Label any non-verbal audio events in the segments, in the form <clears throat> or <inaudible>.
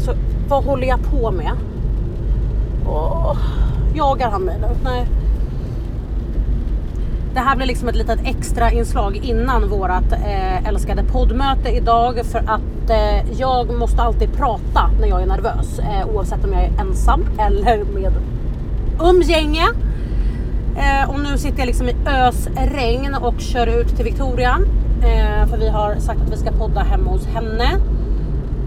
alltså vad håller jag på med? Åh, jagar han mig nu? Nej. Det här blir liksom ett litet extra inslag innan vårat eh, älskade poddmöte idag för att eh, jag måste alltid prata när jag är nervös eh, oavsett om jag är ensam eller med umgänge. Eh, och nu sitter jag liksom i ösregn och kör ut till Victoria eh, för vi har sagt att vi ska podda hemma hos henne.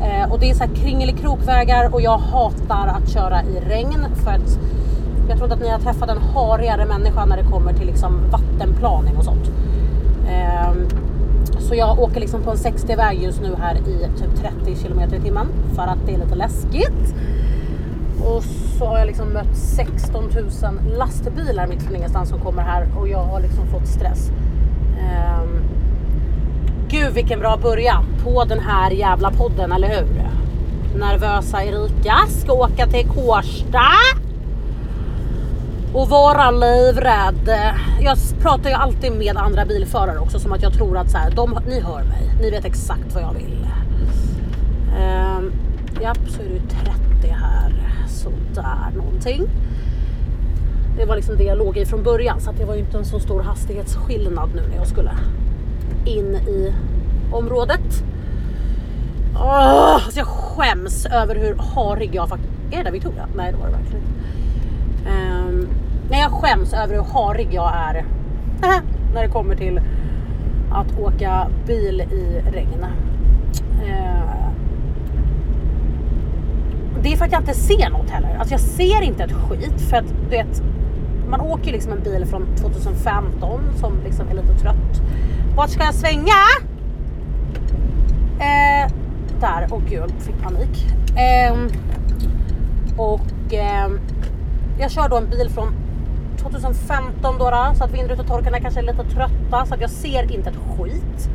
Eh, och det är så här kringelikrokvägar och jag hatar att köra i regn för att jag tror inte att ni har träffat en harigare människa när det kommer till liksom vattenplaning och sånt. Ehm, så jag åker liksom på en 60-väg just nu här i typ 30 km i timmen för att det är lite läskigt. Och så har jag liksom mött 16 000 lastbilar mitt från ingenstans som kommer här och jag har liksom fått stress. Ehm, gud vilken bra början på den här jävla podden, eller hur? Nervösa Erika ska åka till Kårsta och vara livrädd. Jag pratar ju alltid med andra bilförare också som att jag tror att så här, de, ni hör mig, ni vet exakt vad jag vill. Ehm, japp, så är det ju 30 här, sådär någonting. Det var liksom det jag låg i från början så att det var ju inte en så stor hastighetsskillnad nu när jag skulle in i området. Oh, alltså jag skäms över hur harig jag faktiskt... Är det Victoria? Nej det var det verkligen inte. Um, nej, jag skäms över hur harig jag är <laughs> när det kommer till att åka bil i regn. Uh, det är för att jag inte ser något heller. Alltså jag ser inte ett skit för att du vet, man åker liksom en bil från 2015 som liksom är lite trött. Vart ska jag svänga? Eh, där, åh gud, jag fick panik. Eh, och eh, jag kör då en bil från 2015 då, då så att vindrutetorkarna kanske är lite trötta så att jag ser inte ett skit.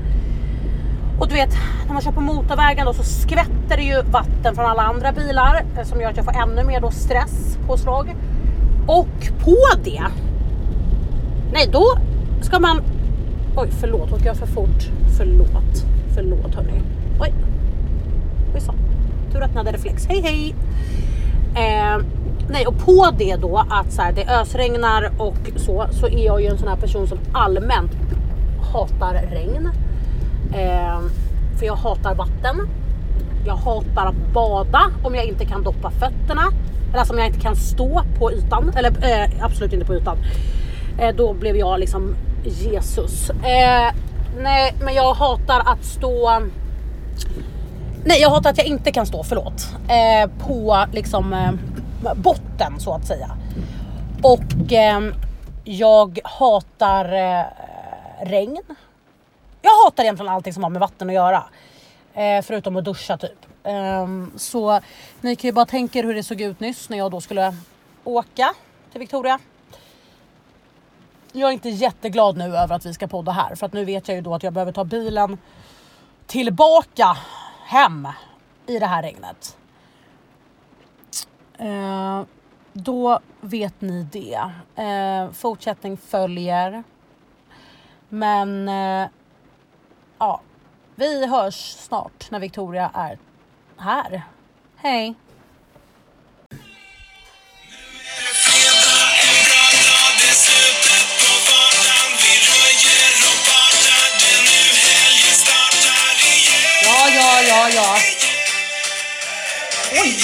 Och du vet, när man kör på motorvägen då så skvätter det ju vatten från alla andra bilar eh, som gör att jag får ännu mer då stresspåslag. Och på det, nej då ska man, oj förlåt, åker jag för fort? Förlåt, förlåt hörni. Oj, oj så. Tur att ni hade reflex, hej hej. Eh, nej och på det då att så här, det ösregnar och så, så är jag ju en sån här person som allmänt hatar regn. Eh, för jag hatar vatten. Jag hatar att bada om jag inte kan doppa fötterna. Eller alltså om jag inte kan stå på ytan. Eller eh, absolut inte på ytan. Eh, då blev jag liksom Jesus. Eh, nej men jag hatar att stå Nej jag hatar att jag inte kan stå, förlåt. Eh, på liksom eh, botten så att säga. Och eh, jag hatar eh, regn. Jag hatar egentligen allting som har med vatten att göra. Eh, förutom att duscha typ. Ehm, så ni kan ju bara tänka er hur det såg ut nyss när jag då skulle åka till Victoria. Jag är inte jätteglad nu över att vi ska podda här för att nu vet jag ju då att jag behöver ta bilen tillbaka hem i det här regnet. Eh, då vet ni det. Eh, fortsättning följer. Men eh, ja, vi hörs snart när Victoria är här. Hej! Ja, ja, ja, ja. Oj!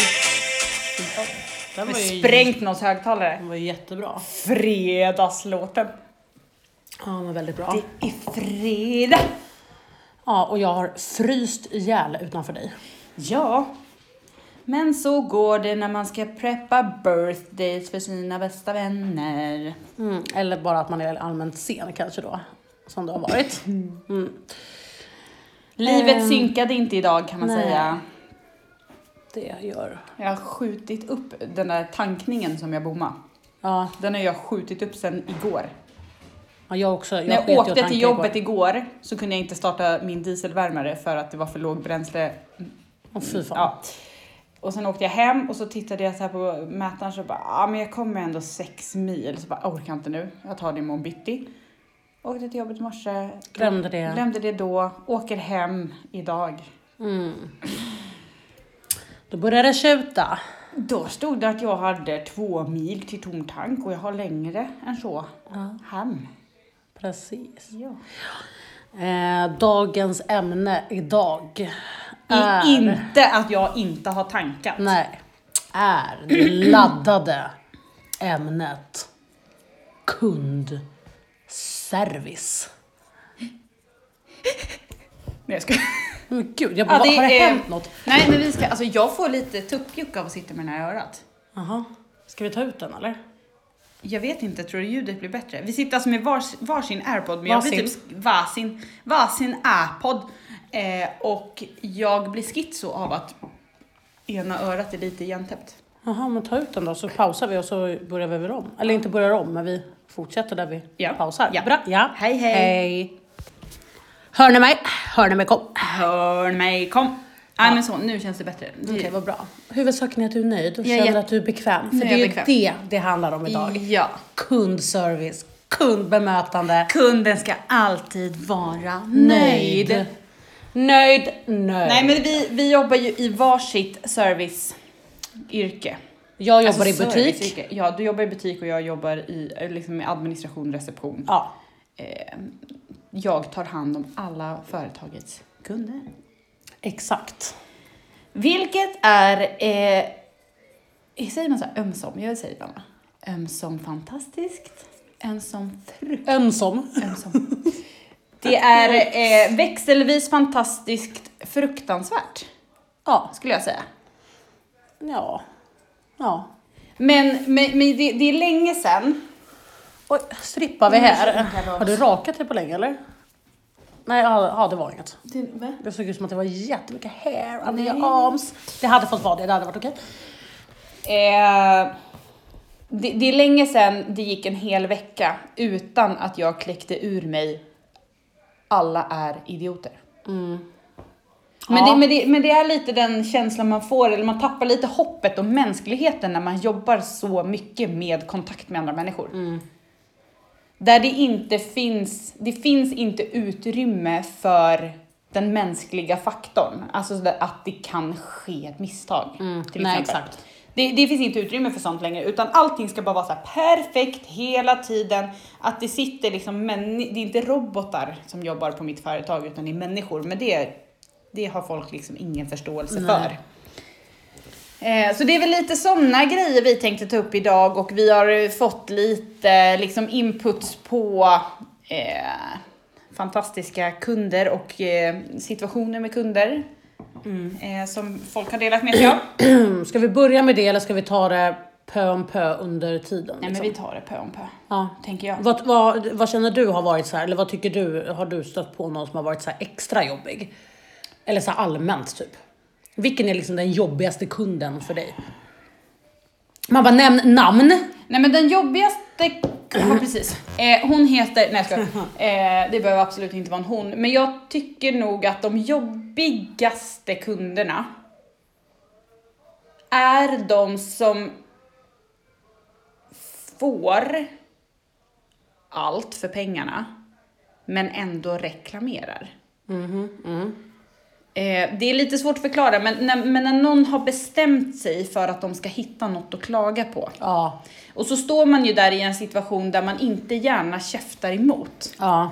Den var ju- Sprängt någons högtalare. Det var ju jättebra. Fredagslåten. Ja, den var väldigt bra. Det är fredag. Ja, och jag har fryst ihjäl utanför dig. Ja. Men så går det när man ska preppa birthdays för sina bästa vänner. Mm, eller bara att man är allmänt sen kanske då. Som det har varit. Mm. Livet Ehm, synkade inte idag kan man nej. säga. Det gör. Jag har skjutit upp den där tankningen som jag bommade. Ja, Den har jag skjutit upp sen igår. ja, jag också. Jag När jag åkte till jobbet igår. igår så kunde jag inte starta min dieselvärmare för att det var för låg bränsle. Åh fy fan. Ja. Och sen åkte jag hem och så tittade jag så på mätaren så bara, ja men jag kommer ändå sex mil. Så bara, jag orkar inte nu. Jag tar det imorgon bitti. Åkte till jobbet i morse. Glömde det. Glömde det då. Åker hem idag. Mm. Då började det tjuta. Då stod det att jag hade två mil till tom tank och jag har längre än så hem. Precis. Ja. Eh, dagens ämne idag är... inte att jag inte har tankat. Nej. Är det laddade ämnet kundservice. Nej, jag ska... Men gud, jag bara, Ja, det har det är- hänt något? Nej, men vi ska, alltså jag får lite tuppjuck av att sitta med den här örat. Jaha. Ska vi ta ut den eller? Jag vet inte, tror du ljudet blir bättre? Vi sitter alltså med vars, varsin airpod, men jag blir Varsin? typ varsin, varsin airpod. Eh, och jag blir schizo av att ena örat är lite igentäppt. Jaha, men ta ut den då så pausar vi och så börjar vi väl om. Eller inte börjar om, men vi fortsätter där vi Ja. pausar. Ja. Bra. Ja. Hej, hej. hej. Hör ni mig? Hör ni mig? Kom. Hör mig, kom! Nej men så, nu känns det bättre. Okej, vad bra. Huvudsaken är att du är nöjd och är känner jätte- att du är bekväm. För Nu är det är jag ju det det handlar om idag. Ja. Kundservice, kundbemötande. Kunden ska alltid vara nöjd. Nöjd. Nöjd, nöjd. Nej men vi, vi jobbar ju i varsitt serviceyrke. jag jobbar Alltså, i butik. Ja, du jobbar i butik och jag jobbar i eh, liksom, med administration, reception. Ja. Eh, jag tar hand om alla företagets kunder. Exakt. Vilket är, eh, säger man så här ömsom? Jag säger bara ömsom fantastiskt, ömsom frukt. Ömsom. Ömsom. Det är eh, växelvis fantastiskt fruktansvärt, Ja. skulle jag säga. Ja. Ja. Men, men, men det, det är länge sedan. Oj, strippar vi här. Har du rakat dig på länge eller? Nej, ja, ja, det var inget. Det, va? Det såg ut som att det var jättemycket hair under Nej. your arms. Det hade fått vara det, det hade varit okej. Eh, det, det är länge sedan det gick en hel vecka utan att jag kläckte ur mig alla är idioter. Men, Ja. det, men, det, men det är lite den känslan man får, eller man tappar lite hoppet och mänskligheten när man jobbar så mycket med kontakt med andra människor. Där det inte finns, det finns inte utrymme för den mänskliga faktorn. Alltså att det kan ske ett misstag. till nej, exempel. exakt. Det, det finns inte utrymme för sånt längre, utan allting ska bara vara så perfekt hela tiden. Att det sitter liksom, män, det är inte robotar som jobbar på mitt företag, utan det är människor. Men det, det har folk liksom ingen förståelse Nej. för. Eh, Så det är väl lite sådana grejer vi tänkte ta upp idag och vi har fått lite liksom inputs på eh, fantastiska kunder och eh, situationer med kunder. Eh, som folk har delat med sig av. Mm, <clears throat> Ska vi börja med det eller ska vi ta det pö om pö under tiden? Nej men liksom? vi tar det pö om pö, ja. tänker jag. vad, vad, vad känner du har varit så här, eller vad tycker du, har du stött på någon som har varit så här extra jobbig? Eller så här allmänt typ? Vilken är liksom den jobbigaste kunden för dig? Man bara nämn namn. Nej men den jobbigaste, ja precis. Eh, hon heter, nej jag skojar. eh, det behöver absolut inte vara en hon. Men jag tycker nog att de jobbigaste kunderna är de som får allt för pengarna men ändå reklamerar. Mm-hmm, mm. Eh, det är lite svårt att förklara men när, men när någon har bestämt sig för att de ska hitta något att klaga på Ja. och så står man ju där i en situation där man inte gärna käftar emot. Ja.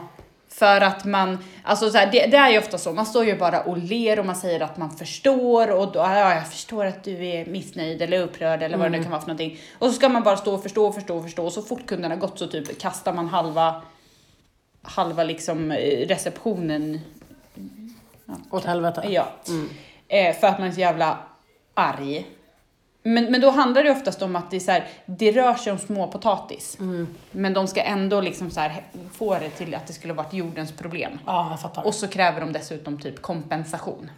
För att man, alltså så här, det, det är ju ofta så, man står ju bara och ler och man säger att man förstår och då, ja jag förstår att du är missnöjd eller upprörd eller vad det nu kan vara för någonting. Och så ska man bara stå och förstå och förstå och förstå och så fort kunden har gått så typ kastar man halva, halva liksom eh, receptionen Åt helvete. Ja. Eh, för att man är så jävla arg. Men, men då handlar det oftast om att det, är så här, det rör sig om små potatis. Men de ska ändå liksom så här, få det till att det skulle varit jordens problem. Ja, jag fattar. Och så kräver de dessutom typ kompensation.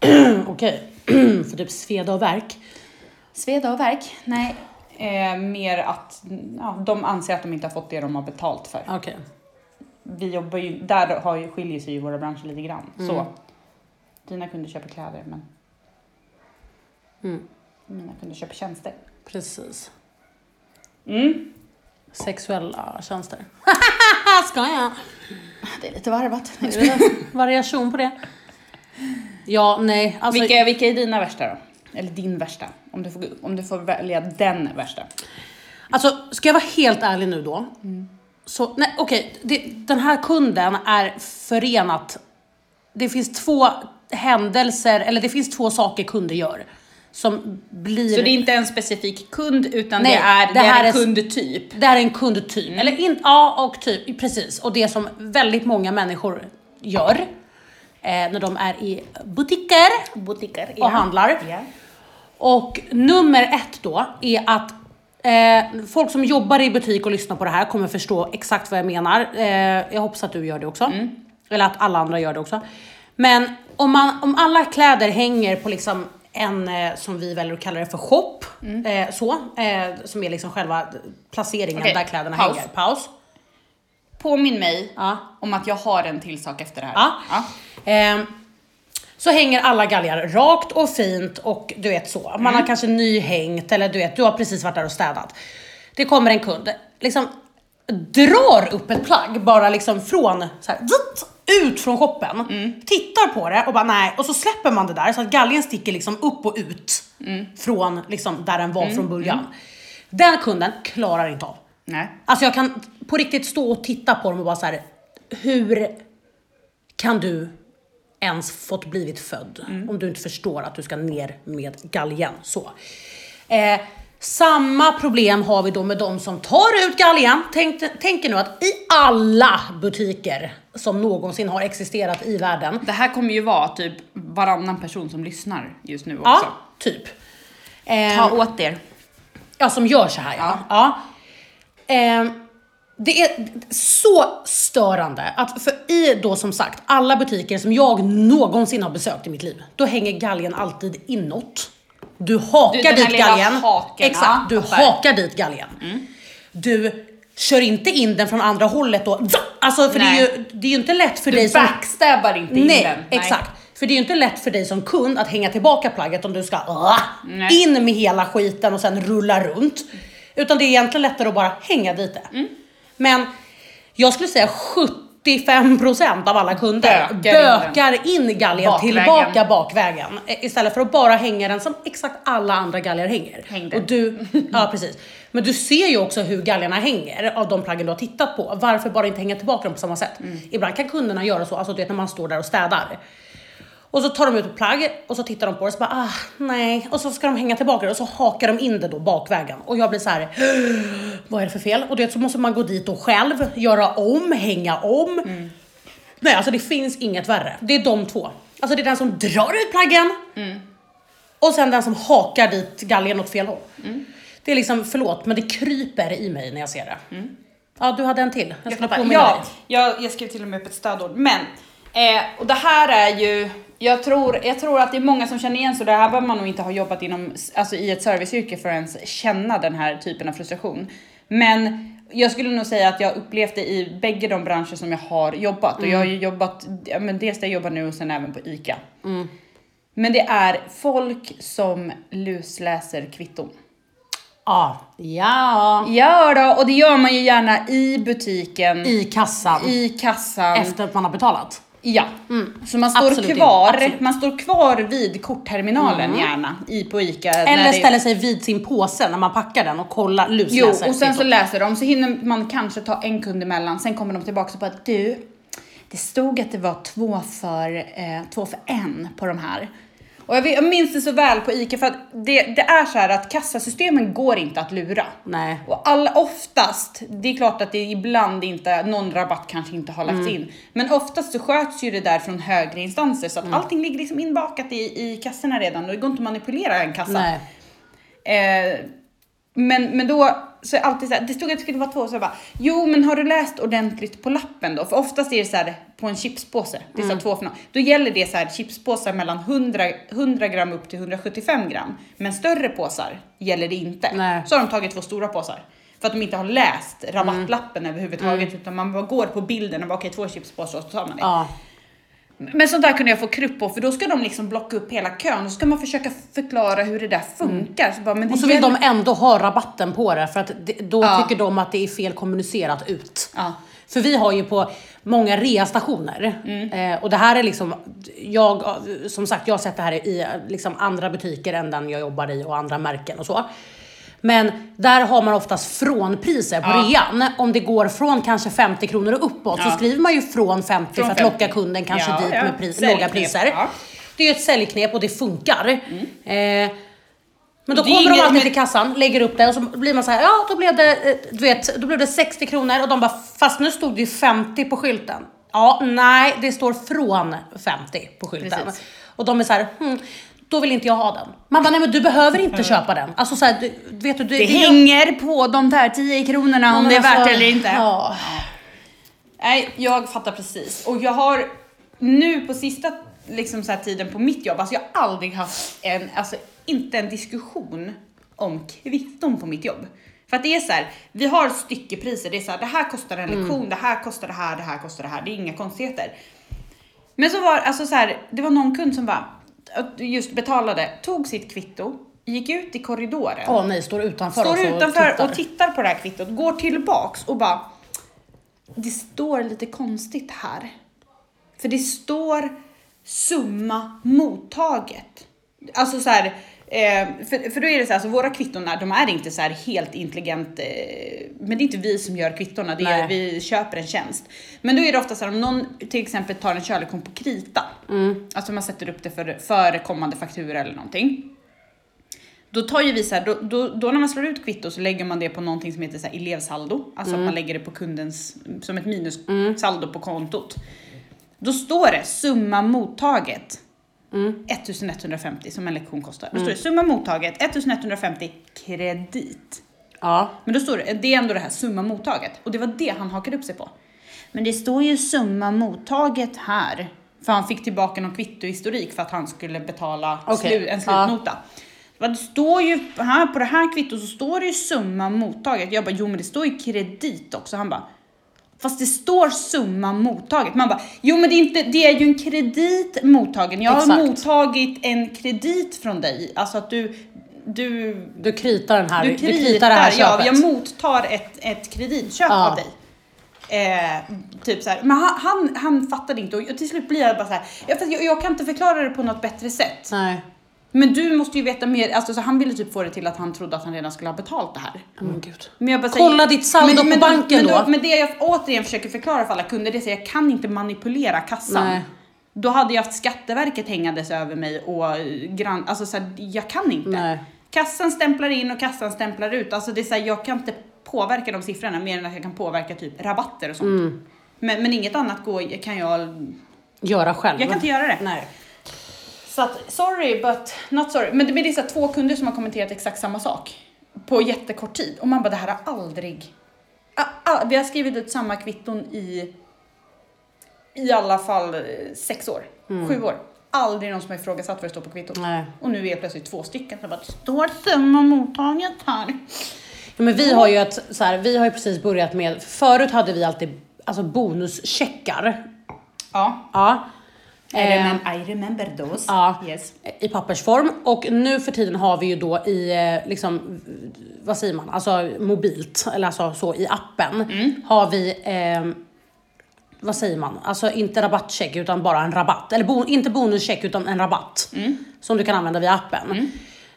<clears throat> Okej. <clears throat> för typ sveda och värk. Sveda och verk? Nej. Eh, mer att ja, de anser att de inte har fått det de har betalt för. Okej. Vi jobbar ju, där har ju, skiljer sig ju våra branscher lite grann. Så dina kunder köper kläder men Mm. mina kunder köper tjänster. Precis. Mm. Sexuella tjänster. <laughs> Ska jag? Det är lite varvat. Variation på det. Ja, nej. Alltså, vilka, vilka är dina värsta då? Eller din värsta? Om du får, om du får välja den värsta. Alltså, ska jag vara helt ärlig nu då? Så, nej okej, det- den här kunden är förenat. Det finns två händelser, eller det finns två saker kunder gör. Som blir... Så det är inte en specifik kund utan Nej, det är, det det är en kundtyp. Det här är en kundtyp. Eller in, ja, och typ, precis. Och det som väldigt många människor gör eh, när de är i butiker Butiker. och handlar. Ja. Och nummer ett då är att eh, folk som jobbar i butik och lyssnar på det här kommer förstå exakt vad jag menar. Eh, jag hoppas att du gör det också. Eller att alla andra gör det också. Men om, man, om alla kläder hänger på liksom en, eh, som vi väljer att kalla det för shop, eh, så, eh, som är liksom själva placeringen Okej, där kläderna paus. hänger. Paus. Påminn mig Ja. om att jag har en till sak efter det här. Ja. Ehm, så hänger alla galgar rakt och fint och du vet så. Man har kanske nyhängt eller du vet, du har precis varit där och städat. Det kommer en kund, liksom drar upp ett plagg bara liksom från, så här, ut från shoppen, tittar på det och bara nej, och så släpper man det där så att galgen sticker liksom upp och ut från liksom där den var från början. Den kunden klarar inte av. Nej. Alltså jag kan på riktigt stå och titta på dem och bara så här, hur kan du ens fått blivit född om du inte förstår att du ska ner med galgen så. Eh, samma problem har vi då med de som tar ut galgen. Tänk, tänk nu att i alla butiker som någonsin har existerat i världen Det här kommer ju vara typ varannan person som lyssnar just nu också. Ja, typ. Eh, Ta åt er. Ja, som gör så här ja. ja. Ehm, det är så störande att för i då som sagt alla butiker som jag någonsin har besökt i mitt liv, då hänger galgen alltid inåt. Du hakar Du, dit galgen. haken, Exakt, du. Mm. hakar dit galgen. Du kör inte in den från andra hållet då. Alltså för det är, Nej. ju, det är ju inte lätt för Du dig som backstabbar inte in Nej, den. exakt. För det är ju inte lätt för dig som kund att hänga tillbaka plagget om du ska Nej. in med hela skiten och sen rulla runt. Utan det är egentligen lättare att bara hänga dit det. Mm. Men jag skulle säga 75% av alla kunder Bökar bökar, in galgen Bakvägen. tillbaka bakvägen. eh, Istället för att bara hänga den som exakt alla andra galgar hänger. Hängde. Och du, <laughs> ja precis. Men du ser ju också hur galgarna hänger av de plaggen du har tittat på. Varför bara inte hänga tillbaka dem på samma sätt? Mm. Ibland kan kunderna göra så, alltså du vet när man står där och städar. Och så tar de ut ett plagg och så tittar de på det och så bara ah, nej. Och så ska de hänga tillbaka det och så hakar de in det då bakvägen. Och jag blir så här, vad är det för fel? Och du vet så måste man gå dit och själv göra om, hänga om. Nej alltså det finns inget värre. Det är de två. Alltså det är den som drar ut plaggen och sen den som hakar dit galgen åt fel håll. Det är liksom, förlåt men det kryper i mig när jag ser det. Ja du hade en till. Jag skulle påminna ja, jag, jag skrev till och med upp ett stödord. Men, eh, och det här är ju, jag tror, jag tror att det är många som känner igen så det här behöver man nog inte ha jobbat inom, alltså i ett serviceyrke för att ens känna den här typen av frustration. Men jag skulle nog säga att jag upplevt det i bägge de branscher som jag har jobbat. Och jag har ju jobbat, ja, men dels där jag jobbar nu och sen även på ICA. Men det är folk som lusläser kvitton. Ja. Ja. Ja då, och det gör man ju gärna i butiken, i, I kassan. kassan. Efter att man har betalat. Ja, så man står Absolut kvar, Absolut. man står kvar vid kortterminalen gärna i på ICA. Eller ställer sig vid sin påse när man packar den och kollar, Jo, lusläser. och sen så läser de, så hinner man kanske ta en kund emellan, sen kommer de tillbaka och bara du, det stod att det var två för, eh, två för en på de här. Och jag, vet, jag minns det så väl på ICA för att det, det är så här att kassasystemen går inte att lura. Nej. Och alla, oftast, det är klart att det ibland inte, någon rabatt kanske inte har lagts in. Men oftast så sköts ju det där från högre instanser så att allting ligger liksom inbakat i, i kassorna redan och det går inte att manipulera en kassa. Nej. Eh, men, men då så är alltid så här, det stod att det skulle vara två så jag bara, jo men har du läst ordentligt på lappen då? För oftast är det så här på en chipspåse, det är så här två för något. Då gäller det så här chipspåsar mellan 100, 100 gram upp till 175 gram. Men större påsar gäller det inte. Nej. Så har de tagit två stora påsar. För att de inte har läst rabattlappen överhuvudtaget utan man bara går på bilden och bara okej två chipspåsar och så tar man det. Ja. Men sånt där kunde jag få krupp på för då ska de liksom blocka upp hela kön och så ska man försöka förklara hur det där funkar. Så bara, men Och så vill gäller- de ändå ha rabatten på det för att det, då Ja. tycker de att det är fel kommunicerat ut. Ja. För vi har ju på många reastationer. Eh, och det här är liksom, jag, som sagt jag har sett det här i liksom andra butiker än den jag jobbar i och andra märken och så. Men där har man oftast frånpriser på Ja. rean. Om det går från kanske 50 kronor och uppåt så Ja. skriver man ju från 50 Från för att 50. locka kunden kanske Ja, dit med pris, låga priser. Det är ju ett säljknep och det funkar. Eh, men då kommer de alltid med- till kassan, lägger upp det och så blir man så här, ja då blev det, eh, du vet, då blev det 60 kronor och de bara, fast nu stod det ju 50 på skylten. Ja, nej, det står från 50 på skylten. Precis. Och de är så här, hm, då vill inte jag ha den. Man bara, nej men du behöver inte köpa den. Alltså så här, du, vet du, det, Det hänger på de där 10 kronorna om det är värt alltså, eller inte. Ja. Nej, jag fattar precis. Och jag har nu på sista liksom så här tiden på mitt jobb, alltså jag har aldrig haft en, alltså inte en diskussion om kvitton på mitt jobb. För att det är så här, vi har styckepriser, det är så här, det här kostar en lektion, det här kostar det här, det här kostar det här, det är inga konstigheter. Men så var alltså så här, det var någon kund som bara just betalade, tog sitt kvitto, gick ut i korridoren. Åh nej, står utanför Står och utanför tittar. och tittar på det här kvittot, går tillbaks och bara Det står lite konstigt här. För det står summa mottaget. Alltså så här, eh, för, för då är det så här, så våra kvitton de är inte så helt intelligent, eh, men det är inte vi som gör kvittona, det är, Nej. vi köper en tjänst. Men då är det ofta så här om någon till exempel tar en körlektion på krita, alltså man sätter upp det för, för kommande faktura eller någonting. Då tar ju vi så här, då, då, då när man slår ut kvitto så lägger man det på någonting som heter så här elevsaldo. Alltså att man lägger det på kundens, som ett minussaldo på kontot. Då står det summa mottaget. 1150 som en lektion kostar. Då står det summa mottaget 1150 kredit. Ja. Men då står det, det är ändå det här summa mottaget. Och det var det han hakade upp sig på. Men det står ju summa mottaget här. För han fick tillbaka någon kvittohistorik för att han skulle betala Okej. slu, en slutnota. Det står ju, här, på det här kvittot så står det ju summa mottaget. Jag bara, jo men det står ju kredit också. Han bara, fast det står summa mottaget. Man bara, jo men det är, inte, det är ju en kredit mottagen. Jag har Exakt. mottagit en kredit från dig. Alltså att du, du Du kritar den här, du du kritar, kritar det här ja, köpet. jag mottar ett, ett kreditköp Ja. av dig. Eh, typ så här. Men han, han, han fattade inte och till slut blir jag bara så här. Jag, jag, jag kan inte förklara det på något bättre sätt. Nej. Men du måste ju veta mer, alltså så han ville typ få det till att han trodde att han redan skulle ha betalt det här. Men gud. Men jag bara Kolla ditt saldo på banken men då. Men det jag återigen försöker förklara för alla kunder, det är att jag kan inte manipulera kassan. Nej. Då hade jag haft Skatteverket hängandes över mig och eh, grann, alltså så här, jag kan inte. Nej. Kassan stämplar in och kassan stämplar ut. Alltså det är så här, jag kan inte påverka de siffrorna mer än att jag kan påverka typ rabatter och sånt. Mm. Men, men inget annat går, kan jag, Göra själv. jag kan inte göra det. Nej. Så att sorry but not sorry. Men det men det är så två kunder som har kommenterat exakt samma sak på jättekort tid och man bara det här har aldrig. Ah, ah, vi har skrivit ut samma kvitton i i alla fall eh, sex år, sju år. Aldrig någon som har ifrågasatt vad det står på kvittot. Nej. Och nu är det plötsligt två stycken som bara står summa mottaget här. Ja, men vi har ju ett, så här, vi har ju precis börjat med, förut hade vi alltid alltså bonuscheckar. Ja. Ja. I, Eh, remem- I remember those. Ja. Yes. I pappersform och nu för tiden har vi ju då i, eh, liksom, vad säger man, alltså mobilt, eller alltså så i appen, har vi, eh, vad säger man, alltså inte rabattcheck utan bara en rabatt. Eller bo, inte bonuscheck utan en rabatt. Som du kan använda via appen.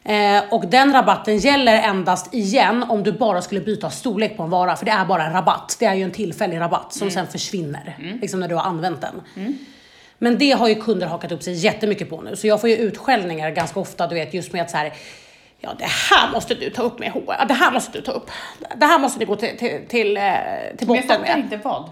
Eh, och den rabatten gäller endast igen om du bara skulle byta storlek på en vara, för det är bara en rabatt. Det är ju en tillfällig rabatt som sen försvinner, liksom när du har använt den. Men det har ju kunder hakat upp sig jättemycket på nu, så jag får ju utskällningar ganska ofta, du vet just med att så här. Ja, det här måste du ta upp med HR. Det här måste du ta upp. Det här måste ni gå till, till, till, eh, till Men jag botten fattar med. inte vad.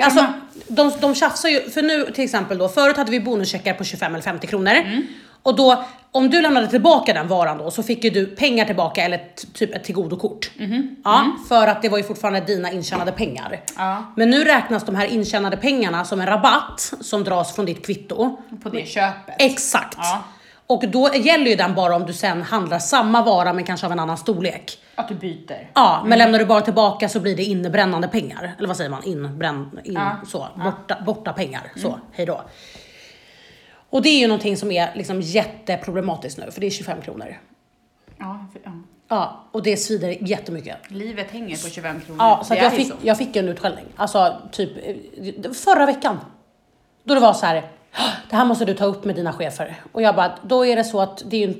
Alltså, de, de tjafsar ju, för nu till exempel då, förut hade vi bonuscheckar på 25 eller 50 kronor. Och då, om du lämnade tillbaka den varan då, så fick ju du pengar tillbaka eller typ ett tillgodokort. Ja, för att det var ju fortfarande dina intjänade pengar. Ja. Men nu räknas de här intjänade pengarna som en rabatt som dras från ditt kvitto. På det köpet. Exakt. Ja. Och då gäller ju den bara om du sen handlar samma vara men kanske av en annan storlek. Att du byter. Ja, men lämnar du bara tillbaka så blir det innebrännande pengar. Eller vad säger man? Inbränn, in, Ja. så. Borta, borta pengar. Så, hej då. Och det är ju någonting som är liksom jätteproblematiskt nu, för det är 25 kronor. Ja, för, ja. Ja, och det svider jättemycket. Livet hänger på 25 kronor. Ja, så jag, fick, jag fick en utskällning. Alltså typ eh, förra veckan. Då det var så här, det här måste du ta upp med dina chefer. Och jag bara, då är det så att det är ju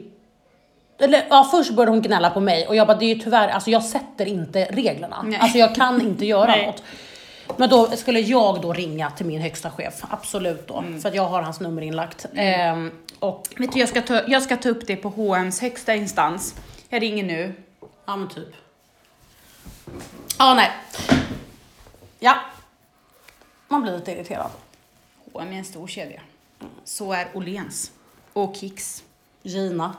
eller ja, först började hon gnälla på mig och jag bara, det är ju tyvärr, alltså jag sätter inte reglerna. Nej. Alltså jag kan inte göra <laughs> Nej. något. Men då skulle jag då ringa till min högsta chef, absolut då. Mm. För att jag har hans nummer inlagt. Ehm, och, Vet du, jag ska, ta, jag ska ta upp det på H&M's högsta instans. Jag ringer nu. ja men typ. Ja, nej. Ja. Man blir lite irriterad. H&M är en stor kedja. Så är Åhléns. Och Kicks. Gina.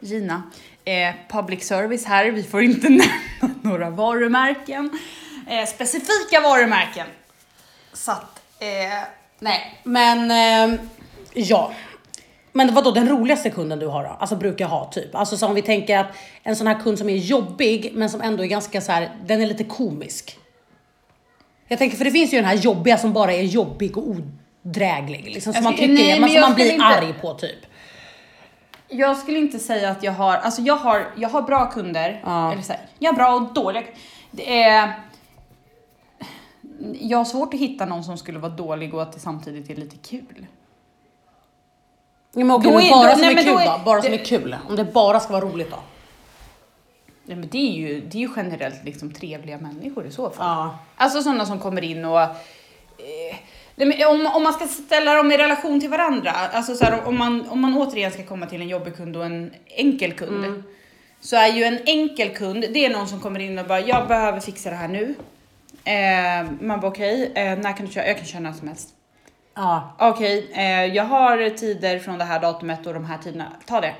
Gina. Eh, public service här, vi får inte <laughs> nämna några varumärken. Eh, specifika varumärken. Så att, eh, nej, men eh, ja. Men vad då den roligaste kunden du har då? Alltså brukar ha typ? Alltså så om vi tänker att en sån här kund som är jobbig men som ändå är ganska så här, den är lite komisk. Jag tänker för det finns ju den här jobbiga som bara är jobbig och odräglig. Liksom, som man skulle- tycker nej, man, som man blir inte- arg på typ. Jag skulle inte säga att jag har, alltså jag har, jag har bra kunder. Ja. Eller så här, jag har bra och dåliga. Det är... Jag har svårt att hitta någon som skulle vara dålig och att det samtidigt är lite kul. Ja, men okej, men bara då- som nej, är kul då är-? Bara som det- är kul. Om det bara ska vara roligt då? Nej, men det är ju, det är ju generellt liksom trevliga människor i så fall. Ja. Alltså sådana som kommer in och... Eh, om, om man ska ställa dem i relation till varandra, alltså så här, om, man, om man återigen ska komma till en jobbig kund och en enkel kund. Så är ju en enkel kund, det är någon som kommer in och bara, jag behöver fixa det här nu. Eh, man bara okej, eh, när kan du köra? Jag kan köra när som helst. Ja. Okej, eh, jag har tider från det här datumet och de här tiderna, ta det.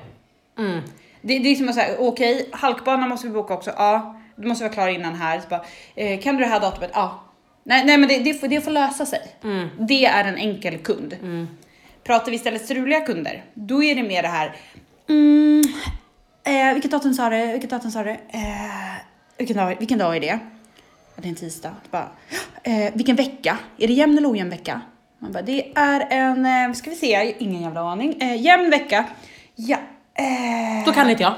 Mm. Det, det är som att säga, okej, halkbana måste vi boka också. Ja, du måste vara klar innan här. Så bara, eh, kan du det här datumet? Ja. Nej, nej men det, det, får, det får lösa sig. Mm. Det är en enkel kund. Pratar vi istället struliga kunder, då är det mer det här. Mm, eh, vilket datum sa du? Vilket datum sa du? Eh, vilken, dag, vilken dag är det? Det är en tisdag. Bara, eh, vilken vecka? Är det jämn eller ojämn vecka? Man bara, det är en, eh, ska vi se, ingen jävla aning. Eh, jämn vecka. Ja. Eh, Då kan inte jag.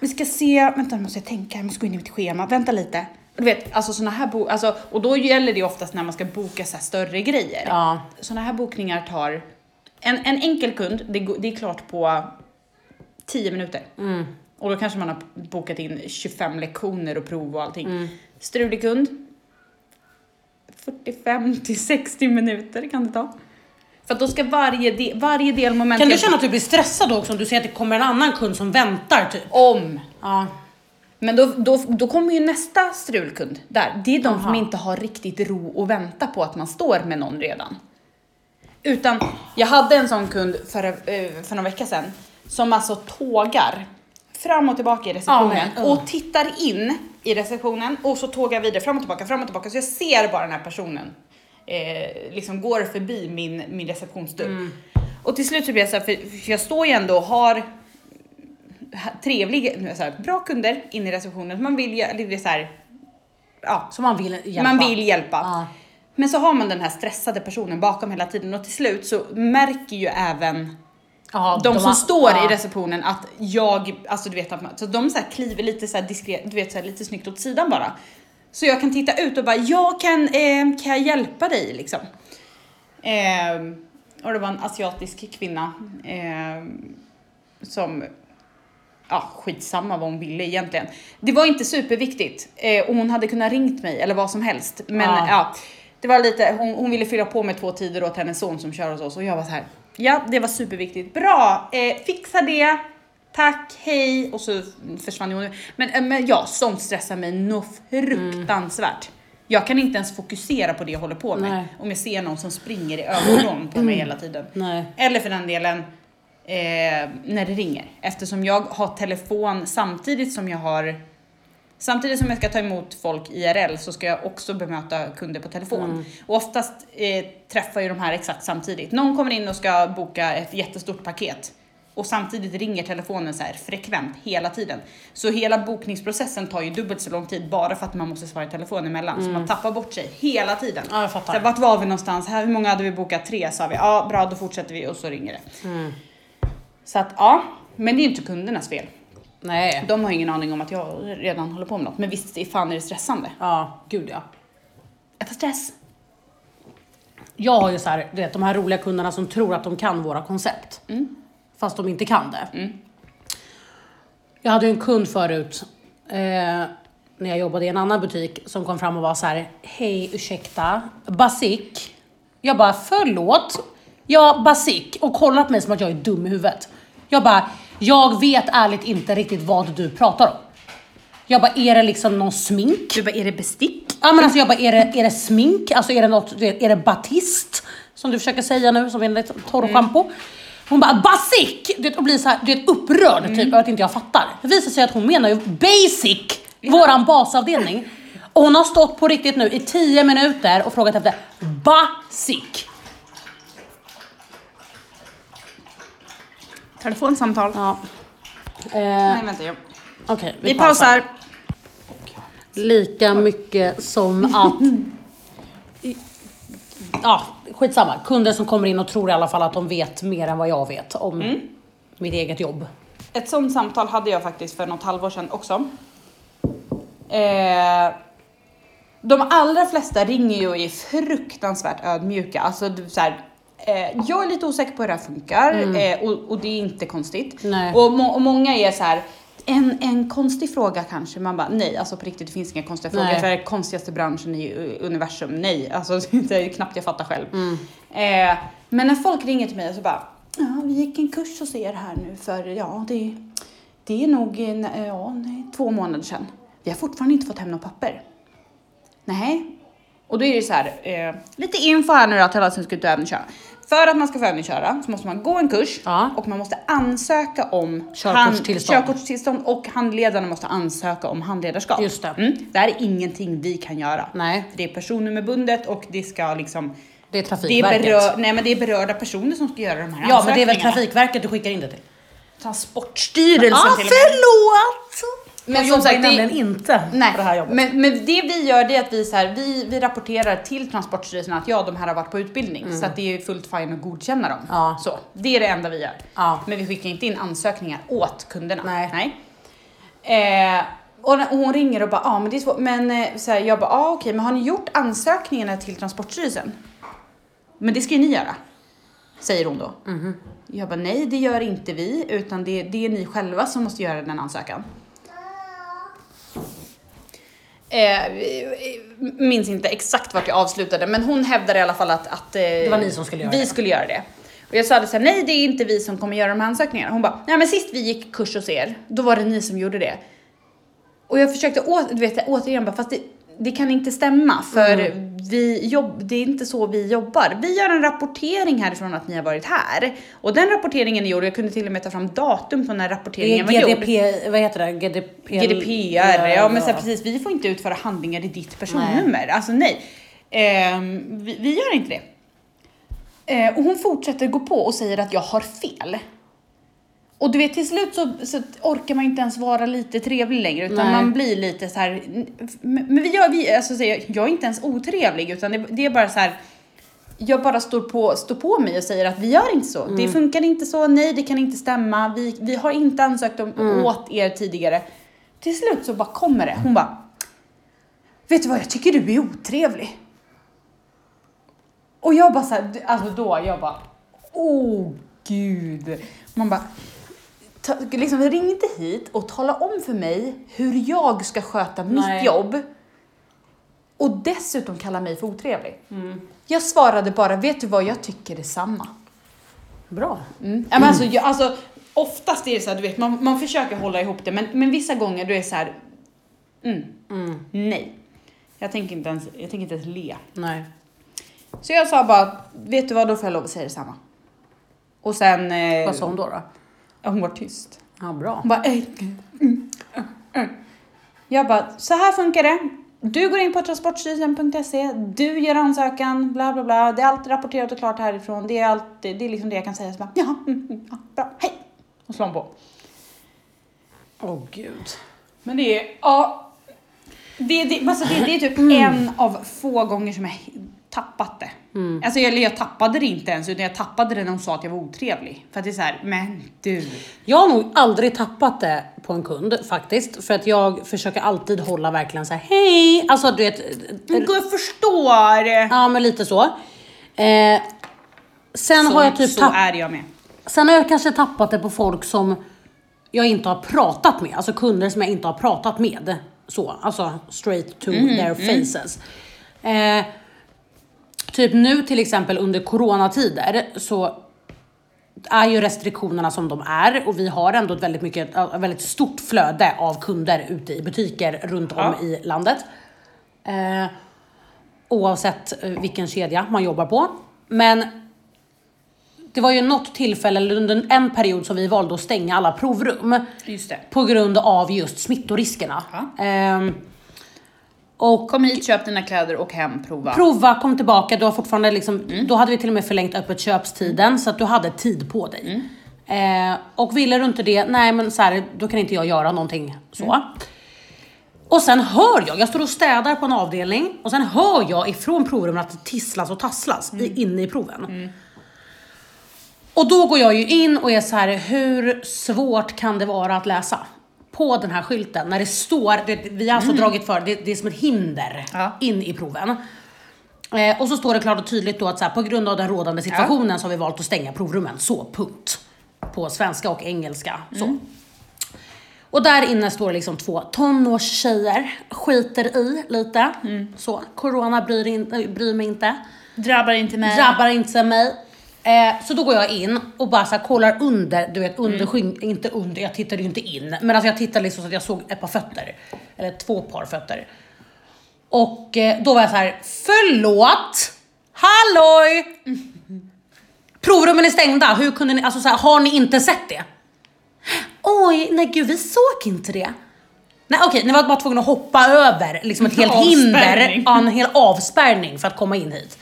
vi ska se, vänta nu måste jag tänka, jag måste gå in i mitt schema, vänta lite. Du vet, alltså såna här bo- alltså, och då gäller det oftast när man ska boka så här större grejer. Ja. Såna här bokningar tar, en, en enkel kund, det, det är klart på 10 minuter. Mm. Och då kanske man har bokat in 25 lektioner och prov och allting. Mm. Strulig kund, 45 till 60 minuter kan det ta. För att då ska varje, de, varje delmoment... Kan du känna att du blir stressad då också om du ser att det kommer en annan kund som väntar typ? om Ja. Men då, då, då kommer ju nästa strulkund där. Det är de som Aha. inte har riktigt ro och vänta på att man står med någon redan. Utan jag hade en sån kund för, eh, för några vecka sedan som alltså tågar fram och tillbaka i receptionen Ja, men, uh. och tittar in i receptionen och så tågar vidare fram och tillbaka, fram och tillbaka. Så jag ser bara den här personen eh, liksom går förbi min, min receptionsdörr. Mm. Och till slut så blir jag så här, för, för jag står ju ändå och har trevliga, så här, bra kunder in i receptionen. Man vill ju, det är så här, ja, Så man vill hjälpa? man vill hjälpa. Ja. Men så har man den här stressade personen bakom hela tiden och till slut så märker ju även Ja, de, som har- står ja. i receptionen att jag, alltså du vet så de så här kliver lite så diskret, du vet så här lite snyggt åt sidan bara. Så jag kan titta ut och bara, jag kan, eh, kan jag hjälpa dig liksom? Eh, och det var en asiatisk kvinna eh, som, ja skitsamma vad hon ville egentligen. Det var inte superviktigt eh, och hon hade kunnat ringt mig eller vad som helst. Men Ja. ja, det var lite, hon, hon ville fylla på med två tider åt hennes son som kör hos oss och jag var så här. Ja, det var superviktigt. Bra, eh, fixa det. Tack, hej. Och så försvann hon. Men, eh, men ja, sånt stressar mig något fruktansvärt. Jag kan inte ens fokusera på det jag håller på med. Nej. Om jag ser någon som springer i ögonvrån på mig hela tiden. <clears throat> Nej. Eller för den delen eh, när det ringer. Eftersom jag har telefon samtidigt som jag har Samtidigt som jag ska ta emot folk IRL så ska jag också bemöta kunder på telefon. Och oftast eh, träffar ju de här exakt samtidigt. Någon kommer in och ska boka ett jättestort paket och samtidigt ringer telefonen så här frekvent hela tiden. Så hela bokningsprocessen tar ju dubbelt så lång tid bara för att man måste svara i telefon emellan. Så man tappar bort sig hela tiden. Ja, jag fattar. Så här, vart var vi någonstans? Här, hur många hade vi bokat? Tre sa vi. Ja, bra, då fortsätter vi och så ringer det. Mm. Så att ja, men det är ju inte kundernas fel. Nej. De har ingen aning om att jag redan håller på med något. Men visst, fan är det stressande. Ja, gud ja. Jag får stress. Jag har ju så här, du vet, de här roliga kunderna som tror att de kan våra koncept. Fast de inte kan det. Jag hade ju en kund förut, eh, när jag jobbade i en annan butik, som kom fram och var så här: Hej, ursäkta, basic. Jag bara, förlåt. Ja, basic. Och kollar på mig som att jag är dum i huvudet. Jag bara, jag vet ärligt inte riktigt vad du pratar om. Jag bara, är det liksom någon smink? Du bara, är det bestick? Ja men alltså jag bara, är det, är det smink? Alltså är det något, är det batist? Som du försöker säga nu, som är en torrschampo. Hon bara basic! Du vet, och blir så här, du vet, upprörd typ över att inte jag fattar. Det visar sig att hon menar ju basic, våran basavdelning. Och hon har stått på riktigt nu i 10 minuter och frågat efter basic. Telefonsamtal. Ja. Eh, Nej, vänta. Jag... Okej, Vi pausar. Lika mycket som att... Ja, skitsamma. Kunder som kommer in och tror i alla fall att de vet mer än vad jag vet om mitt eget jobb. Ett sånt samtal hade jag faktiskt för något halvår sedan också. Eh, de allra flesta ringer ju och är fruktansvärt ödmjuka. Alltså, du, så här, eh, jag är lite osäker på hur det här funkar eh, och, och det är inte konstigt. Och, må, och många är så här. En, en konstig fråga kanske, man bara nej, alltså på riktigt det finns inga konstiga frågor Nej. för det är konstigaste branschen i u- universum, nej, alltså <laughs> det är knappt jag fattar själv. Eh, men när folk ringer till mig och så bara, ja vi gick en kurs hos er här nu för, ja det, det är nog en, eh, ja, nej, två månader sedan. Vi har fortfarande inte fått hem något papper. Nej. Och då är det så här, eh, lite info här nu då till alla som ska ut och övningsköra. För att man ska få övningsköra så måste man gå en kurs Ja. och man måste ansöka om Körkortstillstånd. hand- körkortstillstånd och handledarna måste ansöka om handledarskap. Just det. Mm. Det här är ingenting vi kan göra. Nej. Det är personnummerbundet och det ska liksom Det är det är, Trafikverket. berör, nej, men det är berörda personer som ska göra de här ja men det är väl. Trafikverket du skickar in det till? Transportstyrelsen Ja, till och med. förlåt! Men som sagt, det- inte Nej, på det här jobbet. men, men det vi gör det är att vi, så här, vi, vi rapporterar till Transportstyrelsen att ja, de här har varit på utbildning. Så att det är fullt fine att godkänna dem. Mm. Ja. Så, det är det enda vi gör. Ja. Men vi skickar inte in ansökningar åt kunderna. Nej. Eh, och, hon ringer och bara, ja ah, men det är svårt. Men eh, så här, jag bara, ja ah, okej, men har ni gjort ansökningarna till Transportstyrelsen? Men det ska ju ni göra. Säger hon då. Mhm. Jag bara, nej det gör inte vi, utan det, det är ni själva som måste göra den ansökan. Eh, minns inte exakt vart jag avslutade, men hon hävdade i alla fall att, att eh, det var ni som skulle göra vi det. skulle göra det. Och jag sa det så här, nej det är inte vi som kommer göra de här ansökningarna. Hon bara, nej men sist vi gick kurs hos er, då var det ni som gjorde det. Och jag försökte å, du vet, återigen bara, fast det, det kan inte stämma för Mm. vi jobb, det är inte så vi jobbar. Vi gör en rapportering härifrån att ni har varit här. Och den rapporteringen är gjord, jag kunde till och med ta fram datum på när rapporteringen är var gjord. GDP, vad heter det? GDP, GDPR, ja men så här, precis, vi får inte utföra handlingar i ditt personnummer. Alltså nej. Ehm, vi, vi gör inte det. Eh, och hon fortsätter gå på och säger att jag har fel. Och du vet till slut så, så orkar man inte ens vara lite trevlig längre utan Nej. man blir lite så här. Men vi gör, vi, alltså, så jag, jag är inte ens otrevlig utan det, det är bara så här. Jag bara står på, står på mig och säger att vi gör inte så. Det funkar inte så, nej det kan inte stämma. Vi, vi har inte ansökt om, åt er tidigare. Till slut så bara kommer det. Hon bara. Vet du vad, jag tycker du är otrevlig. Och jag bara så här, alltså då, jag bara. Oh gud. Man bara. Ta, liksom ring inte hit och tala om för mig hur jag ska sköta mitt Nej. jobb. Och dessutom kalla mig för otrevlig. Jag svarade bara, vet du vad, jag tycker detsamma. Bra. Mm. Ja, men alltså, <clears throat> jag, alltså, oftast är det så här, du vet, man, man försöker hålla ihop det, men, men vissa gånger då är så här, mm, Mm. nej. Jag tänker, inte ens, jag tänker inte ens le. Nej. Så jag sa bara, vet du vad, då får jag lov att säga detsamma. Och sen... Eh, Vad sa hon då? då? Hon var tyst. Ja, bra. Hon bara, eh, mm, mm, mm. Jag bara, så här funkar det. Du går in på transportstyrelsen.se, du gör ansökan, bla bla bla. Det är allt rapporterat och klart härifrån. Det är, allt, det är liksom det jag kan säga. Så bara, ja, mm, mm, ja, bra, hej! Och slår hon på. Åh gud. Men det är, ja. Det, det, alltså det, det är typ en av få gånger som jag tappat det. Alltså jag, jag tappade det inte ens utan jag tappade det när hon sa att jag var otrevlig. För att det är så här, men du. Jag har nog aldrig tappat det på en kund faktiskt. För att jag försöker alltid hålla verkligen så här: hej! Alltså du vet. Men jag förstår! Ja men lite så. Eh, sen Så, har jag typ så är jag med. Sen har jag kanske tappat det på folk som jag inte har pratat med. Alltså kunder som jag inte har pratat med. Så, alltså straight to their faces. Eh, typ nu till exempel under coronatider så är ju restriktionerna som de är och vi har ändå ett väldigt, mycket, ett väldigt stort flöde av kunder ute i butiker runt om Ja. i landet. Eh, oavsett eh, vilken kedja man jobbar på. Men det var ju något tillfälle eller under en period som vi valde att stänga alla provrum. På grund av just smittoriskerna. Ja. Ehm, och Kom hit, köp dina kläder och hem, prova. prova, kom tillbaka. Du har fortfarande liksom, Mm. Då hade vi till och med förlängt öppet köpstiden så att du hade tid på dig. Mm. Eh, och ville du inte det, nej men så här, då kan inte jag göra någonting så. Mm. Och sen hör jag, jag står och städar på en avdelning och sen hör jag ifrån provrummet att det tisslas och tasslas Mm. inne i proven. Och då går jag ju in och är så här: hur svårt kan det vara att läsa? På den här skylten när det står, det, vi har alltså dragit för, det, det är som ett hinder Mm. Ja. in i proven. Eh, och så står det klart och tydligt då att så här, på grund av den rådande situationen så har vi valt att stänga provrummen. Så, punkt. På svenska och engelska. Så. Mm. Och där inne står det liksom två tonårstjejer, skiter i lite. Mm. Så, corona bryr, in, bryr mig inte. Drabbar inte mig. Drabbar inte mig. Eh, så då går jag in och bara så här, kollar under, du vet under skyn, inte under, jag tittade ju inte in. Men alltså jag tittade liksom så att jag såg ett par fötter. Eller två par fötter. Och eh, då var jag så här, förlåt! Halloj! <laughs> Provrummen är stängda, hur kunde ni, alltså så här, har ni inte sett det? Oj, nej gud vi såg inte det. Nej okej, ni var bara tvungna att hoppa över liksom ett <laughs> helt hinder, ja, en hel avspärrning för att komma in hit.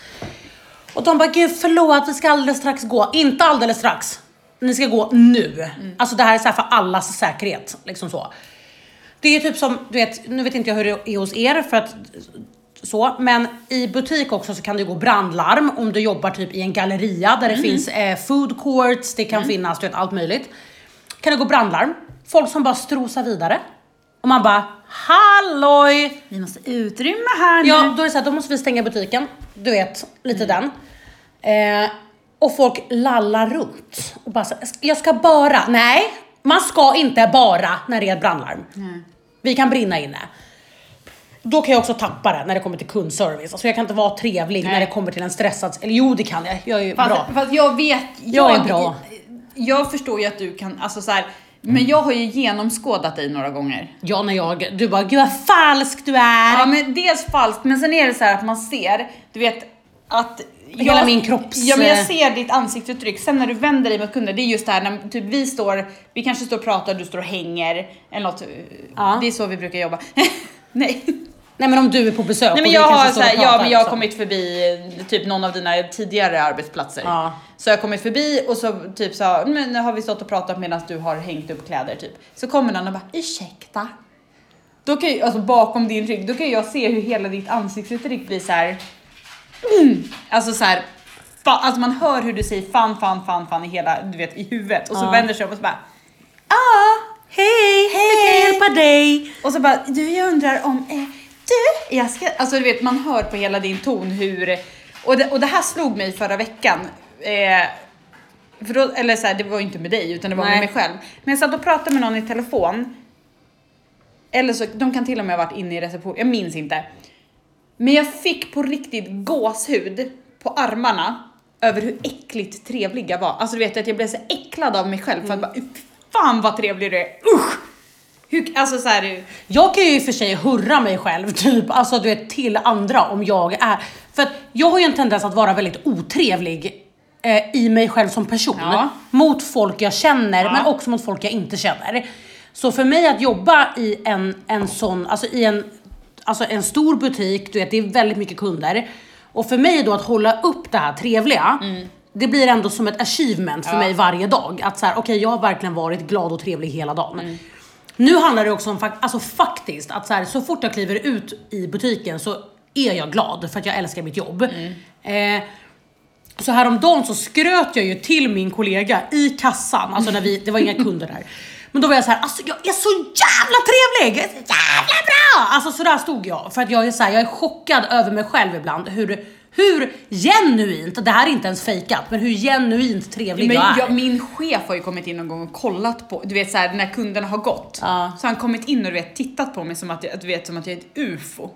Och de bara, gud förlåt vi ska alldeles strax gå. Inte alldeles strax. Ni ska gå nu. Alltså det här är så här för allas säkerhet. Liksom så. Det är typ som, du vet, nu vet inte jag hur det är hos er för att så, men i butik också så kan det gå brandlarm om du jobbar typ i en galleria där det finns eh, food courts, det kan finnas du vet, allt möjligt. Kan det gå brandlarm, folk som bara strosar vidare. Och man bara, halloj! Vi måste utrymma här Ja, nu. då är det så här, då måste vi stänga butiken. Du vet, lite den. Eh, och folk lallar runt. Och bara så, jag ska bara, nej, man ska inte bara när det är ett brandlarm. Vi kan brinna inne. Då kan jag också tappa det när det kommer till kundservice. Alltså jag kan inte vara trevlig när Nej. det kommer till en stressad, eller jo det kan jag, jag är ju Fast, bra. fast jag vet, Jag är bra. Jag förstår ju att du kan, alltså så här, men jag har ju genomskådat dig några gånger. Ja när jag, du bara gud vad falsk du är. Ja men dels falskt, men sen är det så här att man ser, du vet att Hela jag, min kropps- Ja men jag ser ditt ansiktsuttryck, sen när du vänder dig mot kunden, det är just det här när typ vi står, vi kanske står och pratar, du står och hänger, eller något. Ja. Det är så vi brukar jobba. <laughs> Nej. Nej men om du är på besök Nej men jag har, så här, ja, men jag har liksom. kommit förbi eh, typ någon av dina tidigare arbetsplatser. Ja. Så jag har kommit förbi och så typ så men nu har vi stått och pratat medan du har hängt upp kläder typ. Så kommer någon och bara ursäkta. Då kan ju, alltså bakom din rygg, då kan jag se hur hela ditt ansiktsuttryck blir så här. Mm, alltså så här. Fa, alltså man hör hur du säger fan, fan, fan, fan i hela, du vet i huvudet och så Ja. vänder sig om och så bara ah, Hej, hur kan jag hjälpa dig? och så bara, du jag undrar om, eh, du, jag ska, alltså du vet man hör på hela din ton hur, och det, och det här slog mig förra veckan. Eh, för då, eller så här, det var ju inte med dig utan det var Nej. med mig själv. Men jag satt och pratade med någon i telefon. Eller så, de kan till och med ha varit inne i reception, jag minns inte. Men jag fick på riktigt gåshud på armarna över hur äckligt trevlig jag var. Alltså du vet att jag blev så äcklad av mig själv för att bara, fan vad trevlig du är, usch! Hur, alltså så här, Jag kan ju i och för sig hurra mig själv typ, alltså du vet till andra om jag är, för att jag har ju en tendens att vara väldigt otrevlig eh, i mig själv som person. Ja. Mot folk jag känner Ja. men också mot folk jag inte känner. Så för mig att jobba i en, en sån, alltså i en, alltså en stor butik, du vet det är väldigt mycket kunder. Och för mig då att hålla upp det här trevliga, det blir ändå som ett achievement för Mm. Ja. mig varje dag. Att så här, okej jag har verkligen varit glad och trevlig hela dagen. Mm. Nu handlar det också om alltså faktiskt att så, här, så fort jag kliver ut i butiken så är jag glad för att jag älskar mitt jobb. Mm. Eh, Så häromdagen så skröt jag ju till min kollega i kassan, alltså när vi, <laughs> det var inga kunder där. Men då var jag så här, alltså jag är så jävla trevlig, jag är så jävla bra! Alltså sådär stod jag. För att jag är så här, jag är chockad över mig själv ibland. Hur, hur genuint, det här är inte ens fejkat, men hur genuint trevlig Men jag är. jag, min chef har ju kommit in någon gång och kollat på, du vet så här, när kunderna har gått. Ja. Så han kommit in och du vet, tittat på mig som att jag, du vet, som att jag är ett ufo.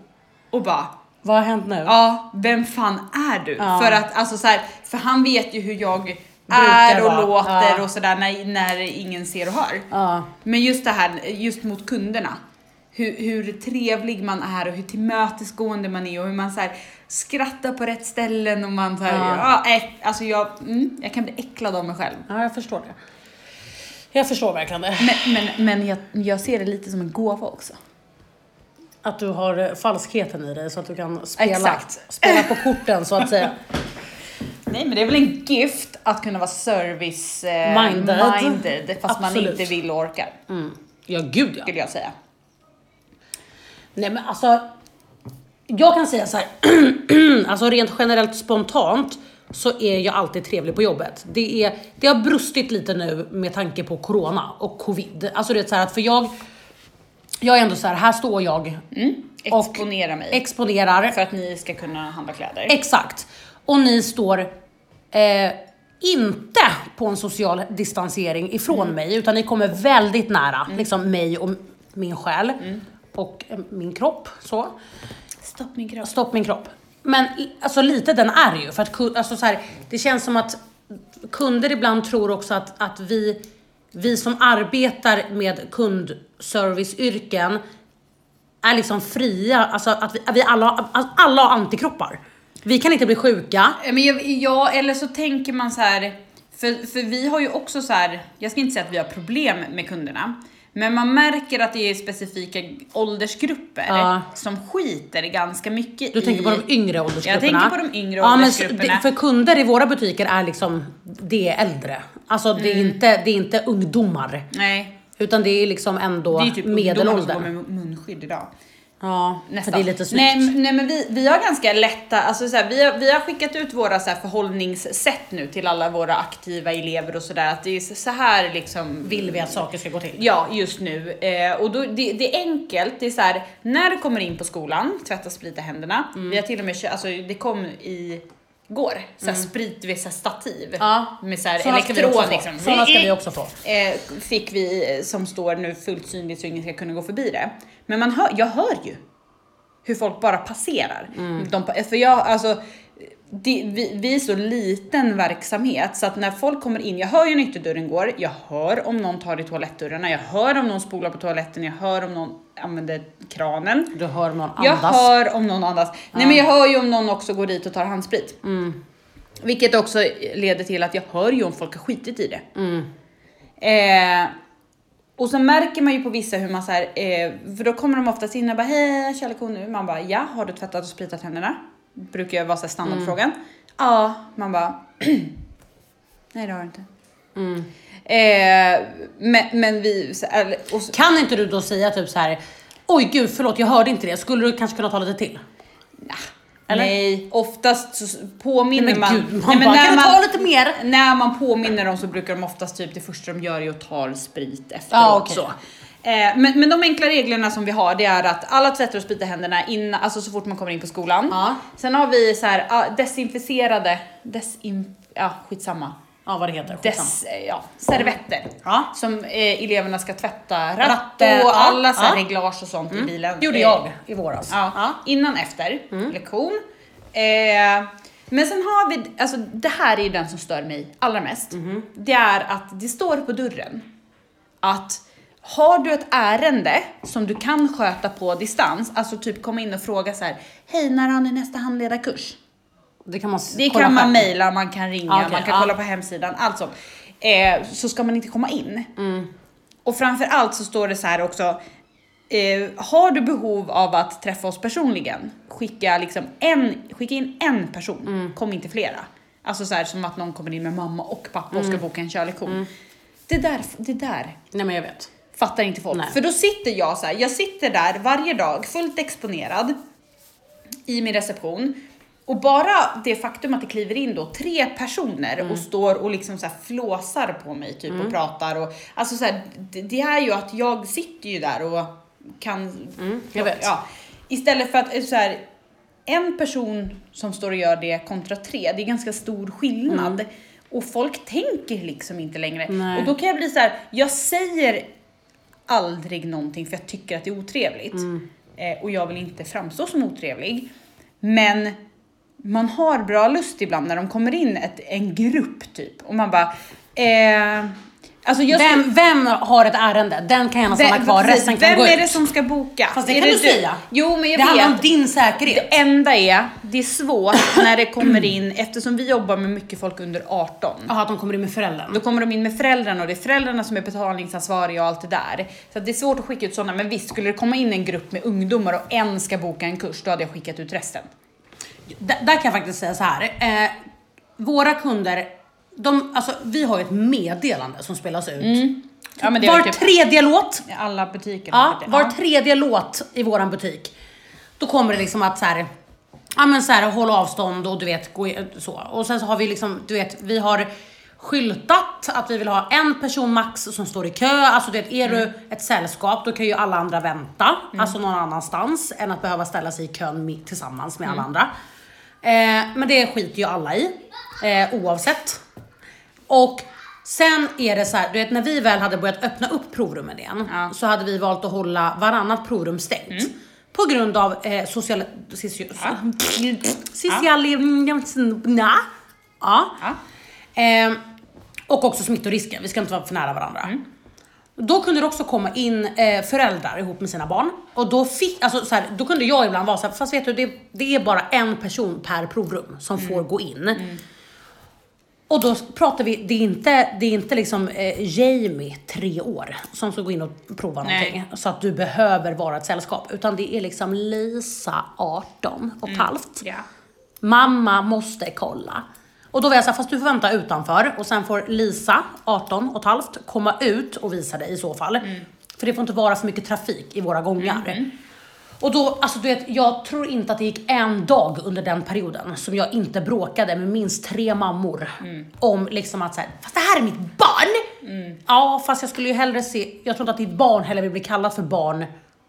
Och bara, Vad har hänt nu? ja, vem fan är du? Ja. För att alltså så här, för han vet ju hur jag är och vara. låter Ja. och sådär när, när ingen ser och hör. Ja. Men just det här, just mot kunderna. Hur, hur trevlig man är och hur tillmötesgående man är och hur man så här, skrattar på rätt ställen och man så här, Ja. ja. nej, alltså jag, mm, jag kan bli äcklad av mig själv. Ja, jag förstår det. Jag förstår verkligen det. Men, men, men jag, jag ser det lite som en gåva också. Att du har eh, falskheten i dig så att du kan spela, Exakt. spela på korten så att säga. <laughs> Nej men det är väl en gift att kunna vara service eh, Minded. fast man Absolut. inte vill och orkar. Mm. Ja, gud ja. Skulle jag säga. Nej men alltså, jag kan säga så här. <clears throat> alltså rent generellt spontant så är jag alltid trevlig på jobbet. Det, är, det har brustit lite nu med tanke på corona och covid. Alltså det är så här att för jag, jag är ändå så här, här står jag Och Exponera mig. exponerar. för att ni ska kunna handla kläder. Exakt. Och ni står eh, inte på en social distansering ifrån Mm. mig, utan ni kommer väldigt nära liksom mig och min själ. Mm. Och min kropp. Så. Stopp min kropp. Stopp min kropp. Men alltså lite den är ju, för att alltså, så här, det känns som att kunder ibland tror också att, att vi, vi som arbetar med kundserviceyrken är liksom fria, alltså att vi, att vi alla, alla har antikroppar. Vi kan inte bli sjuka. Men ja, eller så tänker man så här, för, för vi har ju också så här, jag ska inte säga att vi har problem med kunderna, men man märker att det är specifika åldersgrupper Ja. som skiter ganska mycket Du tänker i... på de yngre åldersgrupperna? Jag tänker på de yngre ja, men åldersgrupperna. det, För kunder i våra butiker är liksom, det är äldre. Alltså det, är Mm. inte, det är inte ungdomar. Nej, Utan det är liksom ändå det är typ ungdomar som går med munskydd idag. Ja, Nästan. för det är lite snyggt. Nej, nej men vi, vi har ganska lätta, alltså så här, vi, har, vi har skickat ut våra så här förhållningssätt nu till alla våra aktiva elever och sådär att det är så här liksom Vill vi att saker ska gå till? Ja, just nu. Eh, och då, det, det är enkelt. Det är så här, när du kommer in på skolan, tvätta sprita händerna. Mm. Vi har till och med alltså det kom i går, så här sprit vid så stativ. Mm. Ja. Med så elektron liksom. Såna ska vi också få. Eh, fick vi eh, som står nu fullt synligt så ingen ska kunna gå förbi det. Men man hör, jag hör ju hur folk bara passerar. Mm. De, för jag, alltså, det, vi, vi är så liten verksamhet så att när folk kommer in, jag hör ju när ytterdörren går, jag hör om någon tar i toalettdörrarna, jag hör om någon spolar på toaletten, jag hör om någon använder kranen. Du hör någon Jag andas. hör om någon andas. Nej men jag hör ju om någon också går dit och tar handsprit. Mm. Vilket också leder till att jag hör ju om folk har skitit i det. Mm. Eh, och så märker man ju på vissa hur man så här, eh, för då kommer de oftast in och bara hej, kör lektion nu. Man bara ja, har du tvättat och spritat händerna? Brukar vara så standardfrågan. Mm. Ja, man bara <clears throat> nej det har du inte. Mm. Eh, men, men vi, så, eller, så, Kan inte du då säga typ så här. oj gud förlåt jag hörde inte det, skulle du kanske kunna ta lite till? Eller? nej, oftast så påminner Men man. gud, man nej, men bara, när kan du ta lite mer? När man påminner dem så brukar de oftast typ det första de gör är att ta sprit efteråt. Ja, okej. så. Eh, men, men de enkla reglerna som vi har det är att alla tvättar och spritar händerna innan, alltså så fort man kommer in på skolan. Ja. Sen har vi så här ah, desinficerade, desin, ja skitsamma. Ja vad det heter. skitsamma. Des, eh, ja, servetter. Ja. Som eh, eleverna ska tvätta ratt Ratten, och alla så här reglage och sånt i bilen. Det gjorde Eh, jag i våras. Ja, innan efter lektion. Eh, men sen har vi, alltså det här är ju den som stör mig allra mest. Det är att det står på dörren att har du ett ärende som du kan sköta på distans, alltså typ komma in och fråga så här, hej när har ni nästa handledarkurs? Det kan man Det kan man mejla, man kan ringa, Ja, okej, man kan ja. kolla på hemsidan, allt sånt. Eh, så ska man inte komma in. Mm. Och framför allt så står det så här också, eh, har du behov av att träffa oss personligen, skicka, liksom en, skicka in en person, Mm. kom inte flera. Alltså så här som att någon kommer in med mamma och pappa och Mm. ska boka en körlektion. Det, där, det där Nej men jag vet. Fattar inte folk. Nej. För då sitter jag så här, jag sitter där varje dag fullt exponerad i min reception och bara det faktum att det kliver in då tre personer och står och liksom så här flåsar på mig typ och pratar och alltså så här, det, det är ju att jag sitter ju där och kan... jag vet. Ja, istället för att eh, så här, en person som står och gör det kontra tre, det är ganska stor skillnad. Och folk tänker liksom inte längre. Nej. Och då kan jag bli så här, jag säger aldrig någonting för jag tycker att det är otrevligt. Eh, och jag vill inte framstå som otrevlig. Men man har bra lust ibland när de kommer in ett, en grupp typ och man bara eh, Alltså Vem, vem har ett ärende? Den kan gärna stanna Vem- kvar, precis, resten kan Vem gå är ut. det som ska boka? Fast det Är kan du säga. Jo men jag det vet. handlar om din säkerhet. Det enda är, det är svårt <clears throat> när det kommer in, eftersom vi jobbar med mycket folk under 18. Jaha, att de kommer in med föräldern. Då kommer de in med föräldrarna och det är föräldrarna som är betalningsansvariga och allt det där. Så det är svårt att skicka ut sådana, men visst skulle det komma in en grupp med ungdomar och en ska boka en kurs, då hade jag skickat ut resten. D- där kan jag faktiskt säga så här. Eh, våra kunder, de, alltså, vi har ju ett meddelande som spelas ut. Ja men det Var typ tredje låt, i alla butiker. ja, var tredje låt i våran butik, då kommer det liksom att så här, ja men så här, håll avstånd och du vet, gå så. Och sen så har vi liksom, du vet, vi har skyltat att vi vill ha en person max som står i kö. Alltså du vet, är du ett sällskap då kan ju alla andra vänta, alltså någon annanstans än att behöva ställa sig i kön tillsammans med alla andra. Eh, men det skiter ju alla i, eh, oavsett. Och sen är det så här, du vet när vi väl hade börjat öppna upp provrummen igen Ja. så hade vi valt att hålla varannat provrum stängt. På grund av eh, social... Soci, social, ja. Ehm, och också smittorisken, vi ska inte vara för nära varandra. Då kunde det också komma in eh, föräldrar ihop med sina barn. Och då, fick, alltså, så här, då kunde jag ibland vara så här, fast vet du, det, det är bara en person per provrum som får gå in. Och då pratar vi, det är inte, det är inte liksom eh, Jamie, tre år, som ska gå in och prova Nej. någonting. Så att du behöver vara ett sällskap. Utan det är liksom Lisa, 18 och ett halvt. Ja. Mamma måste kolla. Och då var jag såhär, fast du får vänta utanför och sen får Lisa, 18 och ett halvt, komma ut och visa dig i så fall. För det får inte vara för mycket trafik i våra gångar. Och då, alltså du vet, jag tror inte att det gick en dag under den perioden som jag inte bråkade med minst tre mammor om liksom att säga, fast det här är mitt barn! Ja, fast jag skulle ju hellre se, jag tror inte att ditt barn heller vill bli kallat för barn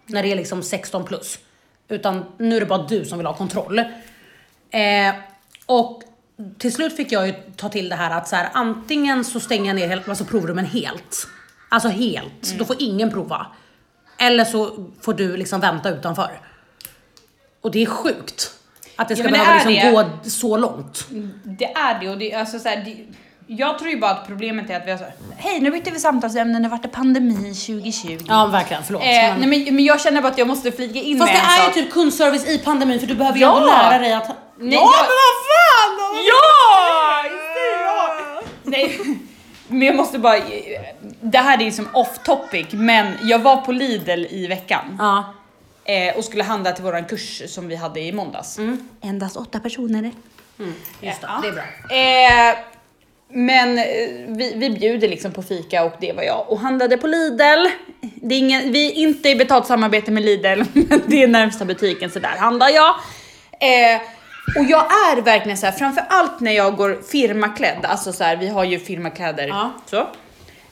när det är liksom 16 plus. Utan nu är det bara du som vill ha kontroll. Eh, och till slut fick jag ju ta till det här att så här, antingen så stänger jag ner alltså provrummen helt. Alltså helt. Då får ingen prova. Eller så får du liksom vänta utanför. Och det är sjukt. Att det ska Ja, det behöva är liksom det. gå så långt. Det är det och det, alltså så här, det, jag tror ju bara att problemet är att vi har så här, hej nu bytte vi samtalsämne, nu vart det pandemi 2020. Ja verkligen, förlåt. Eh, men... nej men, men jag känner bara att jag måste flika in Fast med det en är sak. ju typ kundservice i pandemin för du behöver ju Ja. ändå lära dig att... Nej, ja jag- men vad fan! Ja! ja! Nej, men jag måste bara, det här är ju som off topic, men jag var på Lidl i veckan Ja. eh, och skulle handla till våran kurs som vi hade i måndags. Endast åtta personer. Just det, Ja. det är bra. Eh, men eh, vi, vi bjuder liksom på fika och det var jag och handlade på Lidl. Det är ingen, vi är inte i betalt samarbete med Lidl, <laughs> men det är närmsta butiken så där handlar jag. Eh, och jag är verkligen så här, framför allt när jag går firmaklädd, alltså så här, vi har ju firmakläder Ja. så.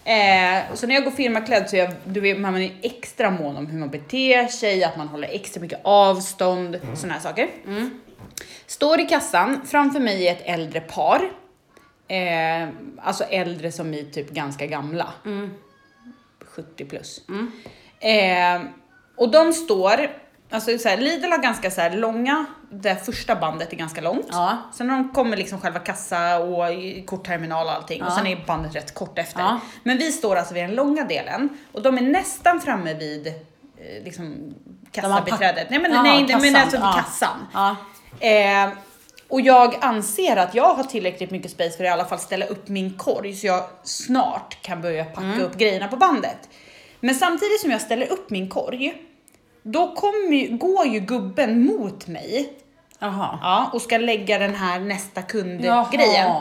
Eh, så när jag går firmaklädd så är jag, du vet, man är extra mån om hur man beter sig, att man håller extra mycket avstånd, såna här saker. Står i kassan, framför mig är ett äldre par. Eh, alltså äldre som är typ ganska gamla. 70 plus. Eh, och de står, alltså så här, Lidl har ganska så långa, det första bandet är ganska långt. Ja. Sen när de kommer liksom själva kassa och kortterminal och allting och Ja. sen är bandet rätt kort efter. Ja. Men vi står alltså vid den långa delen och de är nästan framme vid eh, liksom kassabiträdet. Nej men, Jaha, nej, nej, men kassan. alltså vid kassan. Eh, och jag anser att jag har tillräckligt mycket space för att i alla fall ställa upp min korg så jag snart kan börja packa upp grejerna på bandet. Men samtidigt som jag ställer upp min korg, då ju, går ju gubben mot mig Jaha. ja, och ska lägga den här nästa kund-grejen.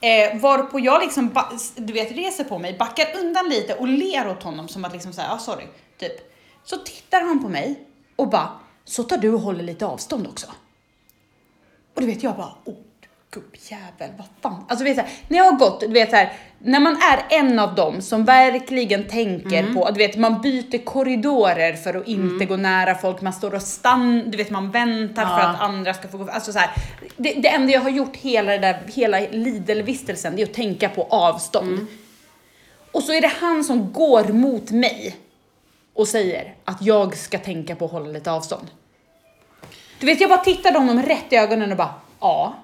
Eh, varpå jag liksom, du vet, reser på mig, backar undan lite och ler åt honom som att liksom säga, ah, sorry, typ. Så tittar han på mig och bara, så tar du och håller lite avstånd också. Och du vet, jag bara, åh gubbjävel, vad fan. Alltså du vet, så här, när jag har gått, du vet så här, när man är en av dem som verkligen tänker Mm. på, du vet man byter korridorer för att inte gå nära folk, man står och stannar, du vet man väntar för Ja. att andra ska få gå, alltså så här, det, det enda jag har gjort hela det där, hela Lidl-vistelsen, det är att tänka på avstånd. Mm. Och så är det han som går mot mig och säger att jag ska tänka på att hålla lite avstånd. Du vet, jag bara tittade honom rätt i ögonen och bara, ja.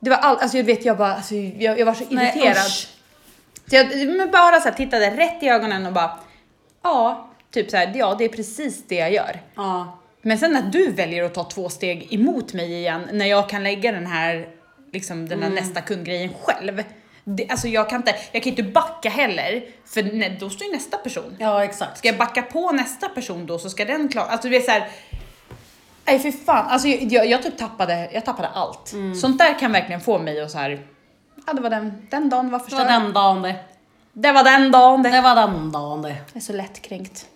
Det var allt, alltså jag vet, jag bara, alltså, jag, jag var så Nej, irriterad. usch. Så jag men bara så här, tittade rätt i ögonen och bara, ja, typ så här, ja det är precis det jag gör. Ja. Men sen när du väljer att ta två steg emot mig igen, när jag kan lägga den här, liksom den här nästa kundgrejen själv. Det, alltså jag kan inte, jag kan inte backa heller, för nej, då står ju nästa person. ja, exakt. Ska jag backa på nästa person då så ska den klara, alltså du vet såhär. Nej för fan, alltså jag, jag, jag typ tappade, jag tappade allt. Sånt där kan verkligen få mig att så här. ja det var den, den dagen var Det förstörd. var den dagen det. Det var den dagen det. Det var den dagen det. Jag är så lättkränkt.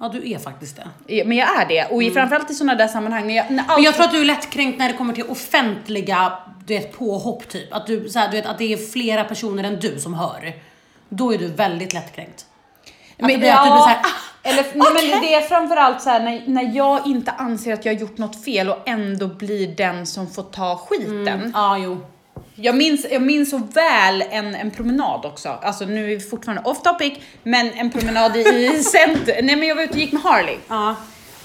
Ja, du är faktiskt det. Ja, Men jag är det, och i, framförallt i sådana där sammanhang. När jag, när allt, Men jag tror att du är lättkränkt när det kommer till offentliga du vet, påhopp typ. Att, du, så här, du vet, att det är flera personer än du som hör. Då är du väldigt lättkränkt. Att det blir att du blir såhär, ah, eller, nej, men det är framförallt så här, när, när jag inte anser att jag har gjort något fel och ändå blir den som får ta skiten. ja jo. Jag minns, jag minns så väl en, en promenad också, alltså nu är vi fortfarande off topic, men en promenad i <laughs> center. Nej men jag var ute och gick med Harley. Ja.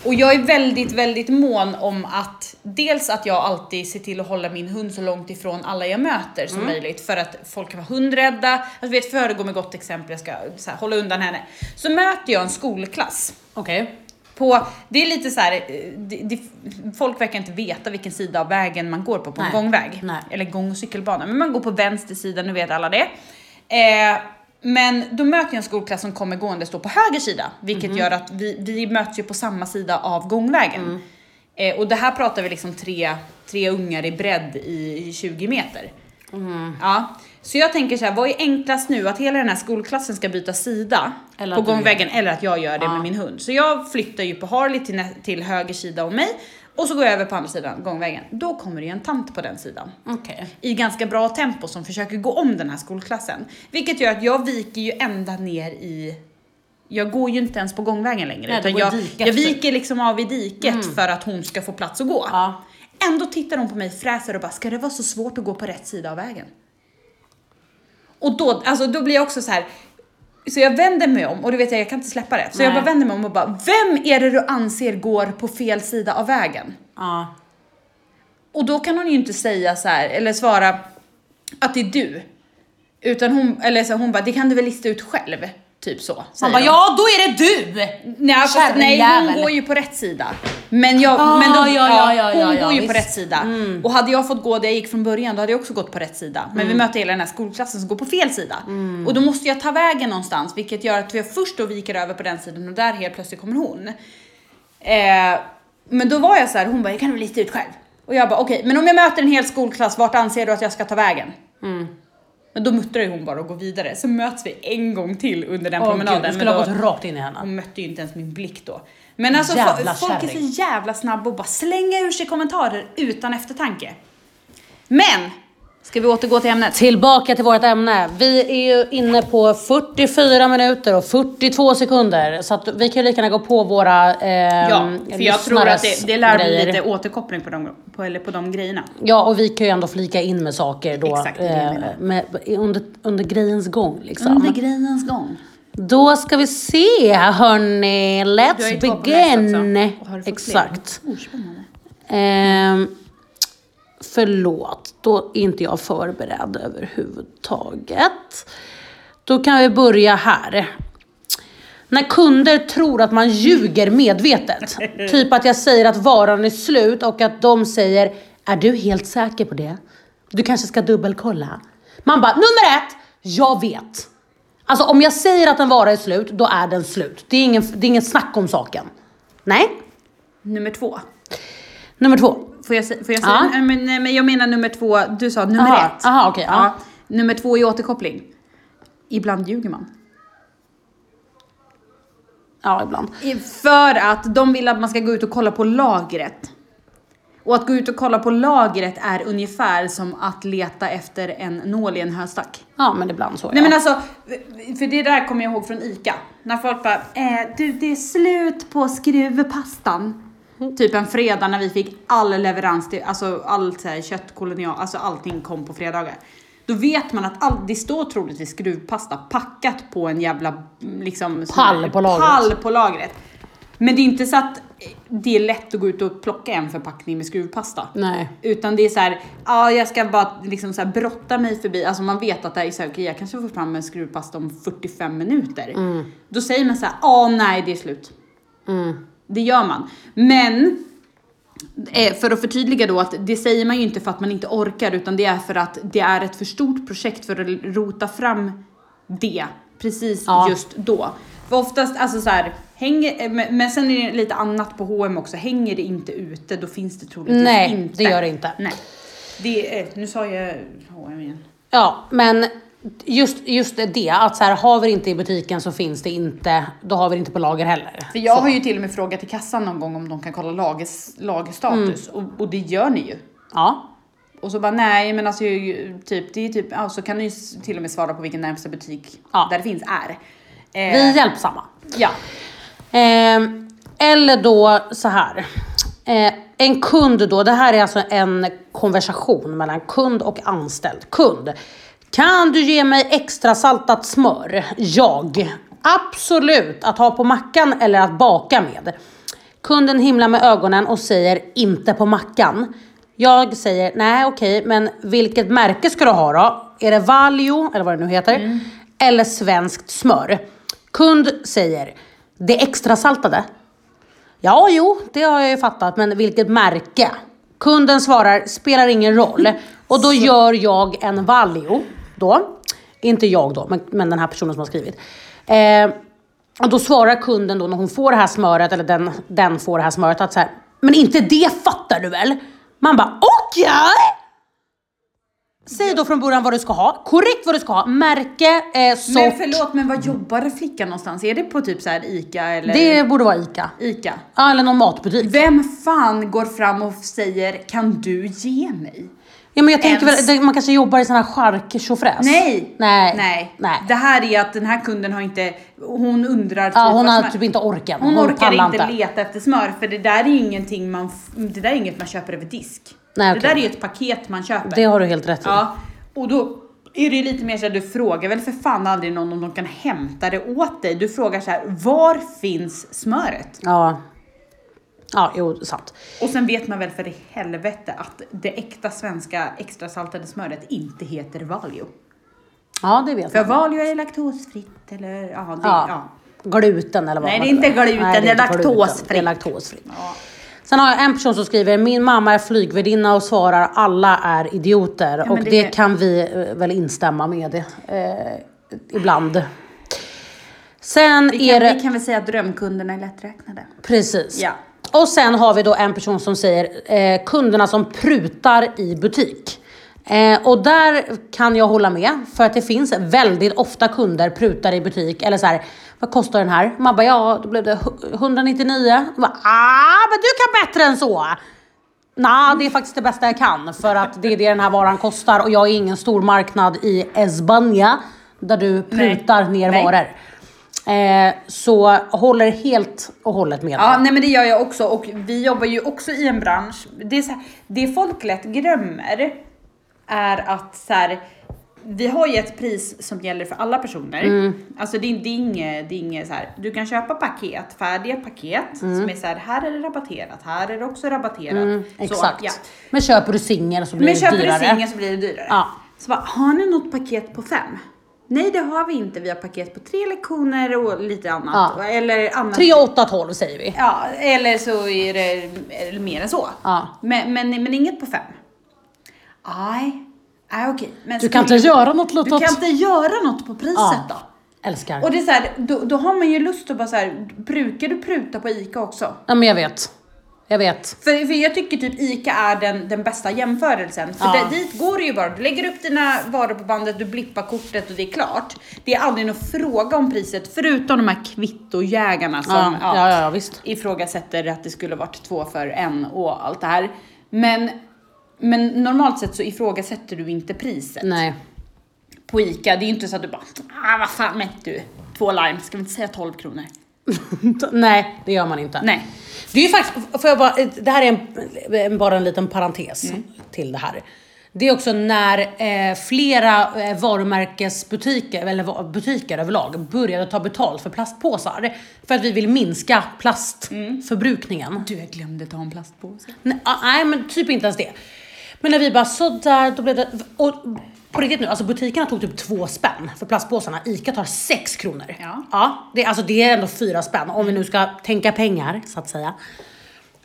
Och jag är väldigt, väldigt mån om att dels att jag alltid ser till att hålla min hund så långt ifrån alla jag möter som möjligt för att folk kan vara hundrädda. Alltså vet, föregå med gott exempel, jag ska så här, hålla undan henne. Så möter jag en skolklass Okej. på, det är lite så här, eh, det, det, folk verkar inte veta vilken sida av vägen man går på, på en Nej. gångväg. Nej. Eller gång och cykelbana, men man går på vänster sida, nu vet alla det. Eh, men då möter jag en skolklass som kommer gående stå på höger sida, vilket Mhm. gör att vi, vi möts ju på samma sida av gångvägen. Mm. Eh, och det här pratar vi liksom tre, tre ungar i bredd i 20 meter. Mm. Ja, så jag tänker så här, vad är enklast nu? Att hela den här skolklassen ska byta sida Eller på gångvägen eller att jag gör det Ja. med min hund. Så jag flyttar ju på Harley till, till höger sida om mig och så går jag över på andra sidan gångvägen. Då kommer det ju en tant på den sidan Okej. i ganska bra tempo som försöker gå om den här skolklassen. Vilket gör att jag viker ju ända ner i jag går ju inte ens på gångvägen längre Nej, utan jag, jag viker liksom av i diket för att hon ska få plats att gå. Ja. Ändå tittar hon på mig, fräser och bara, ska det vara så svårt att gå på rätt sida av vägen? Och då, alltså, då blir jag också så här. Så jag vänder mig om och du vet jag, jag kan inte släppa det. Så jag Nej. bara vänder mig om och bara, vem är det du anser går på fel sida av vägen? Ja. Och då kan hon ju inte säga så här eller svara att det är du. Utan hon, eller så hon bara, det kan du väl lista ut själv. Typ så. Säger bara, ja då är det du! Nej, fast, nej hon går ju på rätt sida. Men, jag, Ah, men då, ja, ja, ja, hon går ju på visst. Mm. rätt sida. Och hade jag fått gå där jag gick från början då hade jag också gått på rätt sida. Men Mm. vi möter hela den här skolklassen som går på fel sida. Och då måste jag ta vägen någonstans vilket gör att jag först då viker över på den sidan och där helt plötsligt kommer hon. Eh, men då var jag så här, hon bara jag kan väl lista ut själv. Och jag bara okej, men om jag möter en hel skolklass, vart anser du att jag ska ta vägen? Men då muttrar ju hon bara och går vidare. Så möts vi en gång till under den Åh, promenaden. Gud, du skulle ha gått rakt in i henne. hon mötte ju inte ens min blick då. Men alltså Jävla fo- folk är kärring. så jävla snabba och bara slänga ur sig kommentarer utan eftertanke. Men, ska vi återgå till ämnet? Tillbaka till vårt ämne. Vi är ju inne på 44 minuter och 42 sekunder. Så att vi kan ju lika gärna gå på våra eh, Ja, för jag tror att det, det lär bli lite återkoppling på de, på, eller på de grejerna. Ja, och vi kan ju ändå flika in med saker då. Exakt, eh, med, under, under grejens gång liksom. Under grejens gång. Då ska vi se hörni. Let's begin. Exakt. Oh, spännande. Ehm, förlåt, då är inte jag förberedd överhuvudtaget. Då kan vi börja här. När kunder tror att man ljuger medvetet. <laughs> typ att jag säger att varan är slut och att de säger Är du helt säker på det? Du kanske ska dubbelkolla. Man bara, nummer ett, jag vet. Alltså om jag säger att en vara är slut, då är den slut. Det är ingen, det är ingen snack om saken. Nej. Nummer två. Nummer två. Får jag, får jag säga? Ja. Nej, Men, nej, men jag menar nummer två, du sa nummer Aha, ett. aha, okej, ja. Nummer två i återkoppling. Ibland ljuger man. Ja, ibland. För att de vill att man ska gå ut och kolla på lagret. Och att gå ut och kolla på lagret är ungefär som att leta efter en nål i en höstack. Ja, men ibland så. Nej ja. men alltså, för det där kommer jag ihåg från ICA. När folk bara, eh, du det är slut på skruvpastan. Typ en fredag när vi fick all leverans, till, alltså allt så här kött, kolonial, alltså allting kom på fredagar. Då vet man att all, det står troligtvis skruvpasta packat på en jävla mm, liksom, Pall på lagret. Pall på lagret. Men det är inte så att det är lätt att gå ut och plocka en förpackning med skruvpasta. Nej. Utan det är så här, ja jag ska bara liksom så här brotta mig förbi, alltså man vet att det är så här, okej jag kanske får fram en skruvpasta om 45 minuter. Då säger man så här, ja nej det är slut. Mm. Det gör man. Men eh, för att förtydliga då att det säger man ju inte för att man inte orkar utan det är för att det är ett för stort projekt för att rota fram det precis Ja. just då. För oftast, alltså så här, hänger, eh, men sen är det lite annat på H&M också, hänger det inte ute då finns det troligtvis Nej, inte. det gör det inte. Nej. Det är, nu sa jag H&M igen. Ja, men just, just det att så här, har vi det inte i butiken så finns det inte, då har vi det inte på lager heller. För jag så. har ju till och med frågat till kassan någon gång om de kan kolla lagers, lagerstatus Mm. och, och det gör ni ju. Ja, Och så bara nej men alltså typ, det är typ, ja, så kan ni till och med svara på vilken närmsta butik Ja. där det finns är. Eh, vi är hjälpsamma. Ja. Ehm, eller då så här. Eh, en kund då, det här är alltså en konversation mellan kund och anställd. Kund. Kan du ge mig extra saltat smör? Jag. Absolut, att ha på mackan eller att baka med. Kunden himlar med ögonen och säger inte på mackan. Jag säger nej okej, men vilket märke ska du ha då? Är det Valio, eller vad det nu heter, eller svenskt smör? Kund säger det extra saltade. Ja, jo, det har jag ju fattat, men vilket märke? Kunden svarar, spelar ingen roll. Och då gör jag en Valio då. Inte jag då, men, men den här personen som har skrivit. Eh, och då svarar kunden då när hon får det här smöret, eller den, den får det här smöret, att så här, men inte det fattar du väl? Man bara, okej! Säg då från början vad du ska ha, korrekt vad du ska ha, märke, eh, sort. Men förlåt men vad jobbar flickan någonstans? Är det på typ så här ICA eller? Det borde vara ICA. ICA. Ja, eller någon matbutik. Vem fan går fram och säger kan du ge mig? Ja men jag tänker Ens. väl, det- man kanske jobbar i sån här charktjofräs? Nej. Nej. Nej. Nej. Det här är att den här kunden har inte, hon undrar typ Ja, hon har typ inte orken. Hon orkar pallar inte leta efter smör för det där är ingenting man, det där är inget man köper över disk. Nej, Det okej. där är ju ett paket man köper. Det har du helt rätt i. Ja, och då är det ju lite mer så att du frågar väl för fan aldrig någon om de kan hämta det åt dig. Du frågar så här, var finns smöret? Ja. Ja, jo, sant. Och sen vet man väl för i helvete att det äkta svenska extra saltade smöret inte heter Valio. Ja, det vet För man. Valio är laktosfritt eller ja, det, Ja. ja. Gluten eller vad Nej, det är inte gluten, Nej, det är inte gluten. laktosfritt. Det är laktosfritt. ja. Sen har jag en person som skriver, min mamma är flygvärdinna och svarar alla är idioter. och men det... det- kan vi eh, väl instämma med eh, ibland. Sen Vi, är kan, det... vi kan väl säga att drömkunderna är lätträknade. Precis. Ja. Och sen har vi då en person som säger eh, kunderna som prutar i butik. Eh, och där kan jag hålla med för att det finns väldigt ofta kunder prutar i butik eller så här. Vad kostar den här? Man bara ja, då blev det hu- 199. Man bara, ah, men du kan bättre än så. Nej, det är faktiskt det bästa jag kan för att det är det den här varan kostar och jag är ingen stor marknad i Esbania där du prutar ner Nej. varor. Eh, så håller helt och hållet med. Ja, nej men det gör jag också och vi jobbar ju också i en bransch. Det, är så här, det folk lätt glömmer är att så här, vi har ju ett pris som gäller för alla personer. Mm. Alltså det, är- det är inget, det är inget så här, du kan köpa paket, färdiga paket som är så här, här är det rabatterat, här är det också rabatterat. Mm, Så, exakt. ja. Men köper du singel så blir Men det köper dyrare. du singel så blir det dyrare. Ja. Så bara, har ni något paket på fem? Nej det har vi inte, vi har paket på tre lektioner och lite annat. Ja. Eller annat. 3, 8, 12 säger vi. Ja, eller så är det eller mer än så. Ja. Men, men, men inget på fem. Nej, nej okej. Men Du kan inte göra något Du litet. kan inte göra något på priset Ja. då. Älskar. Och det är så här, då, då har man ju lust att bara så här, brukar du pruta på ICA också? Ja men jag vet. Jag vet. För, för jag tycker typ ICA är den, den bästa jämförelsen. För Ja. där, dit går det ju bara, du lägger upp dina varor på bandet, du blippar kortet och det är klart. Det är aldrig någon fråga om priset förutom de här kvittojägarna som Ja, ja, ja, ja visst. ifrågasätter att det skulle varit två för en och allt det här. Men, men normalt sett så ifrågasätter du inte priset Nej. på ICA. Det är ju inte så att du bara, ah vad fan mätt du, två lime, ska vi inte säga 12 kronor? <laughs> Nej, det gör man inte. Nej. Det är ju faktiskt, får jag bara, det här är en, bara en liten parentes till det här. Det är också när eh, flera eh, varumärkesbutiker, eller butiker överlag, började ta betalt för plastpåsar. För att vi vill minska plastförbrukningen. Du, jag glömde ta en plastpåse. Nej, ah, nej men typ inte ens det. Men när vi bara sådär, då blev det... Och på riktigt nu, alltså butikerna tog typ två spänn för plastpåsarna. ICA tar sex kronor. Ja. ja det, alltså det är ändå fyra spänn om vi nu ska tänka pengar så att säga.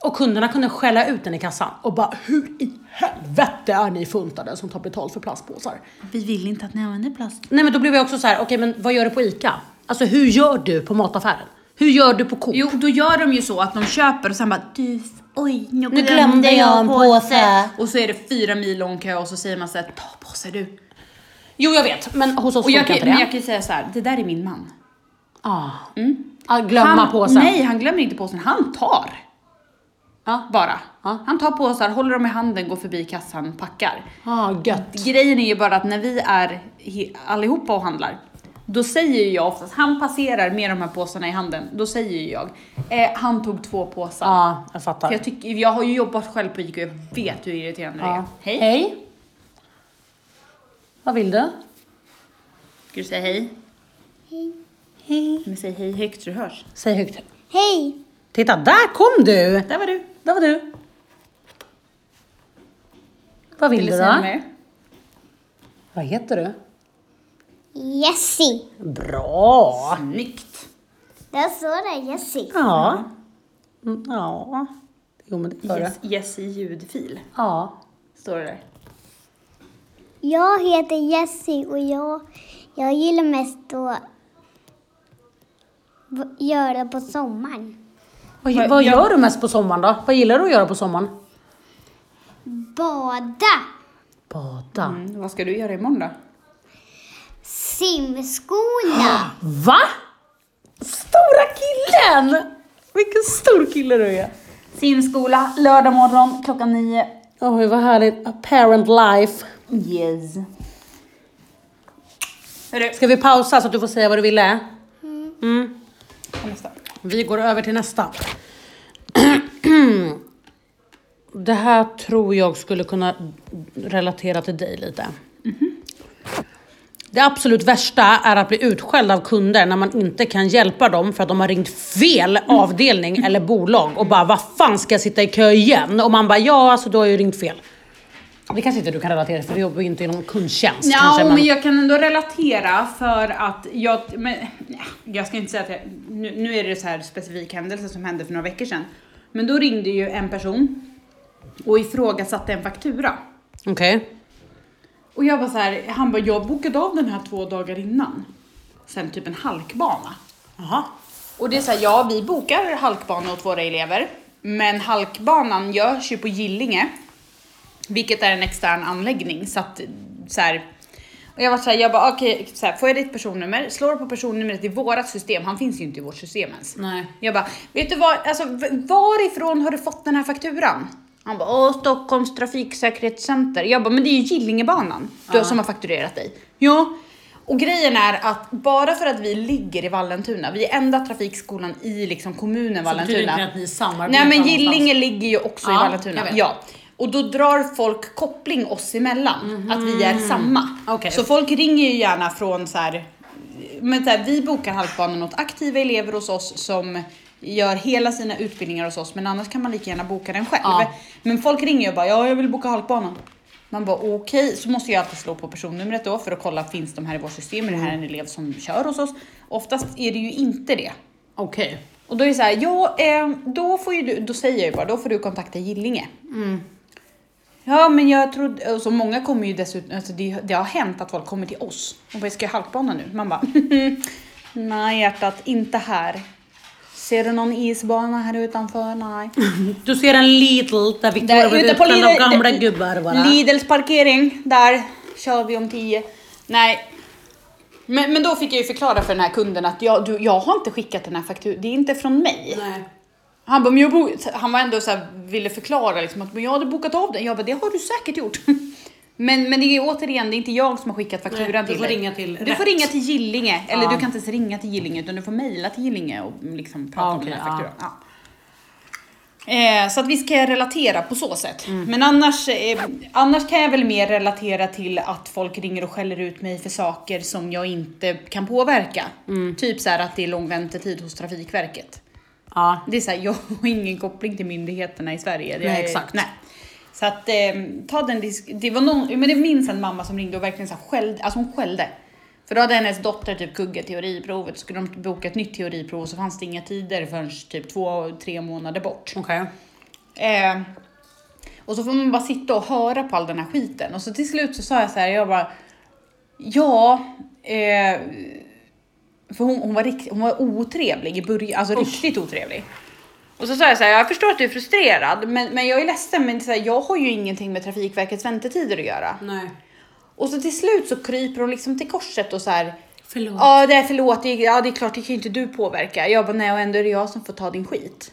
Och kunderna kunde skälla ut den i kassan och bara hur i helvete är ni funtade som tar betalt för plastpåsar? Vi vill inte att ni använder plast. Nej men då blev jag också så här: okej men vad gör du på ICA? Alltså hur gör du på mataffären? Hur gör du på Coop? Jo, då gör de ju så att de köper och sen bara du, oj, nu glömde, glömde jag en påse. Och så är det fyra mil lång kö och så säger man såhär, ta påse du. Jo jag vet, men hos oss Och funkar kan, inte men det. jag kan ju säga så här, det där är min man. Ah. Ah, glömma han, påsen. Nej, han glömmer inte påsen, han tar. Ja. Bara. Ja. Han tar påsar, håller dem i handen, går förbi kassan, packar. Ah, gött. Grejen är ju bara att när vi är allihopa och handlar, då säger jag oftast, han passerar med de här påsarna i handen, då säger jag, eh, han tog två påsar. Ja, jag För fattar. jag, tycker, jag har ju jobbat själv på ICA och jag vet hur irriterande det är. Ja. Hej. Hej. Vad vill du? Ska du säga hej? Hej. Men säg hej högt så det hörs. Säg högt. Hej! Titta, där kom du! Där var du. Där var du. Vad vill, Vill du du då? Vad heter du? Jessie. Bra! Snyggt. Där står det Jessie. Ja. Mm, Ja. Jo men det gör det. Yes, yes i ljudfil. Ja. Står det där. Jag heter Jessie och jag, jag gillar mest att v- göra på sommaren. Vad, Vad- vad jag- gör du mest på sommaren då? Vad gillar du att göra på sommaren? Bada, Bada. Mm, vad ska du göra imorgon då? Simskola, <gasps> Va? Stora killen! Vilken stor kille du är. Simskola, lördag morgon klockan nio. Oj vad härligt. A parent life. Yes. Hörru, Ska vi pausa så att du får säga vad du ville? Mm. nästa. Vi går över till nästa. <clears throat> Det här tror jag skulle kunna relatera till dig lite. Det absolut värsta är att bli utskälld av kunder när man inte kan hjälpa dem för att de har ringt fel avdelning eller bolag och bara vad fan ska jag sitta i kö igen? Och man bara ja alltså du har ju ringt fel. Det kanske inte du kan relatera för du jobbar ju inte inom kundtjänst Ja, kanske. men jag kan ändå relatera för att jag, men, jag ska inte säga att jag, nu, nu är det så här specifik händelse som hände för några veckor sedan. Men då ringde ju en person och ifrågasatte en faktura. Okej. Och jag var så här, han bara, jag bokade av den här två dagar innan. Sen typ en halkbana. Jaha. Och det är så här, ja vi bokar halkbana åt våra elever. Men halkbanan görs ju på Gillinge. Vilket är en extern anläggning. Så att så här, och jag var så här, jag bara okej, så här, får jag ditt personnummer? Slår på personnumret i vårat system, han finns ju inte i vårt system ens. Nej. Jag bara, vet du vad, alltså varifrån har du fått den här fakturan? Han bara, åh Stockholms trafiksäkerhetscenter. Jag bara, men det är ju Gillingebanan du, som har fakturerat dig. Ja. Och grejen är att bara för att vi ligger i Vallentuna, vi är enda trafikskolan i liksom kommunen Så betyder Vallentuna. inte att ni samarbetar Nej men. Gillinge ligger ju också i Ja, jag Vallentuna. Ja. Och då drar folk koppling oss emellan, att vi är samma. Okej. Så folk ringer ju gärna från så här, men så här, vi bokar halkbanan åt aktiva elever hos oss som gör hela sina utbildningar hos oss, men annars kan man lika gärna boka den själv. Ja. Men folk ringer och bara, ja jag vill boka halkbanan. Man bara okej, så måste jag alltid slå på personnumret då för att kolla, finns de här i vårt system? Är det här en elev som kör hos oss? Oftast är det ju inte det. Okej. Och då är det så här, ja, eh, då får ju du, då säger jag ju bara, då får du kontakta Gillinge. Ja, men jag trodde, så många kommer ju dessutom, alltså det, det har hänt att folk kommer till oss och bara, ska jag halkbana nu? Man bara, <laughs> nej hjärtat, inte här. Ser du någon isbana här utanför? Nej. <laughs> Du ser en Lidl där blev ute på utbränd av Lidl- gamla gubbar bara. Lidls parkering, där kör vi om tio. Nej. Men, men då fick jag ju förklara för den här kunden att jag, du, jag har inte skickat den här fakturan, det är inte från mig. Nej. Han, bara, men jag bo- han var ändå så här, ville förklara liksom, att men jag hade bokat av den. Jag bara, det har du säkert gjort. <laughs> men, men det är återigen, det är inte jag som har skickat fakturan Nej, du till får dig. ringa till Du rätt. får ringa till Gillinge. Eller Ja. du kan inte ens ringa till Gillinge utan du får mejla till Gillinge och liksom prata Ja, om okej, den här fakturan. Ja. Eh, så att vi ska relatera på så sätt. Mm. Men annars, eh, annars kan jag väl mer relatera till att folk ringer och skäller ut mig för saker som jag inte kan påverka. Mm. Typ så att det är lång väntetid hos Trafikverket. Ja. Det är så här, jag har ingen koppling till myndigheterna i Sverige. Det Nej, är, exakt. Nej. Så att eh, ta den disk- Det var någon, men det minns en mamma som ringde och verkligen så skällde, alltså hon skällde. För då hade hennes dotter typ kuggat teoriprovet, så skulle de boka ett nytt teoriprov och så fanns det inga tider förrän typ två, tre månader bort. Okej. Eh, och så får man bara sitta och höra på all den här skiten. Och så till slut så sa jag så här, jag bara, ja, eh, för hon, hon, var rikt, hon var otrevlig i början, alltså riktigt otrevlig. Och så sa jag så här, jag förstår att du är frustrerad, men, men jag är ledsen, men så här, jag har ju ingenting med Trafikverkets väntetider att göra. Nej. Och så till slut så kryper hon liksom till korset och så här, Förlåt. ja det är förlåt, det är, ja det är klart det kan ju inte du påverka. Jag bara, nej och ändå är det jag som får ta din skit.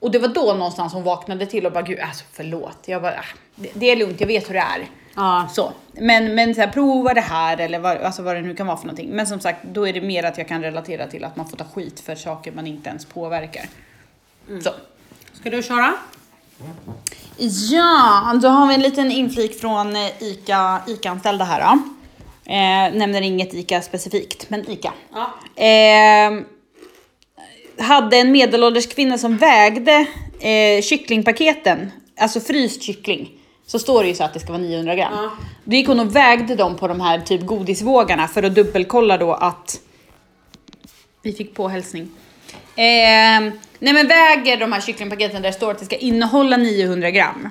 Och det var då någonstans hon vaknade till och bara, gud alltså förlåt. Jag bara, ah, det, det är lugnt, jag vet hur det är. Ja. Så, men, men så här, prova det här eller vad, alltså vad det nu kan vara för någonting. Men som sagt, då är det mer att jag kan relatera till att man får ta skit för saker man inte ens påverkar. Så. Ska du köra? Ja, då har vi en liten inflik från eh, ICA, ICA-anställda här då. Eh, nämner inget ICA specifikt, men ICA. Ja. Eh, hade en medelålders kvinna som vägde eh, kycklingpaketen, alltså fryst kyckling. Så står det ju så att det ska vara 900 gram. Ja. Då gick hon och vägde dem på de här typ godisvågarna för att dubbelkolla då att vi fick på hälsning. Eh, nej men väger de här kycklingpaketen där det står att det ska innehålla 900 gram.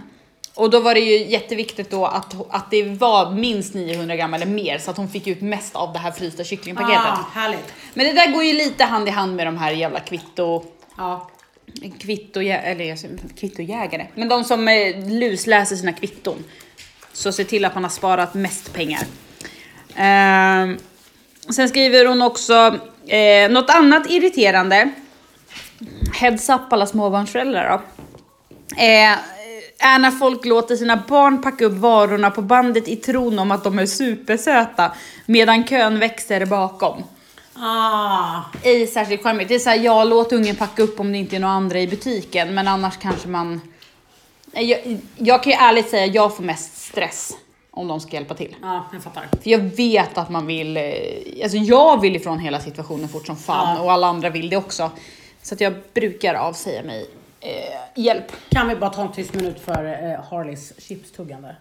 Och då var det ju jätteviktigt då att, att det var minst 900 gram eller mer så att hon fick ut mest av det här frysta kycklingpaketet. Ah, härligt. Men det där går ju lite hand i hand med de här jävla kvitto... Ja. Kvitto, eller kvittojägare. Men de som eh, lusläser sina kvitton. Så se till att man har sparat mest pengar. Ehm, sen skriver hon också eh, något annat irriterande. Heads up alla småbarnsföräldrar då. Eh, är när folk låter sina barn packa upp varorna på bandet i tron om att de är supersöta medan kön växer bakom. Ah. Ej särskilt charmigt. Det är såhär, ja låt ungen packa upp om det inte är några andra i butiken men annars kanske man... Jag, jag kan ju ärligt säga, jag får mest stress om de ska hjälpa till. Ja, jag fattar. För jag vet att man vill, eh, alltså jag vill ifrån hela situationen fort som fan Ja. och alla andra vill det också. Så att jag brukar avsäga mig eh, hjälp. Kan vi bara ta en tyst minut för eh, Harleys chipstuggande?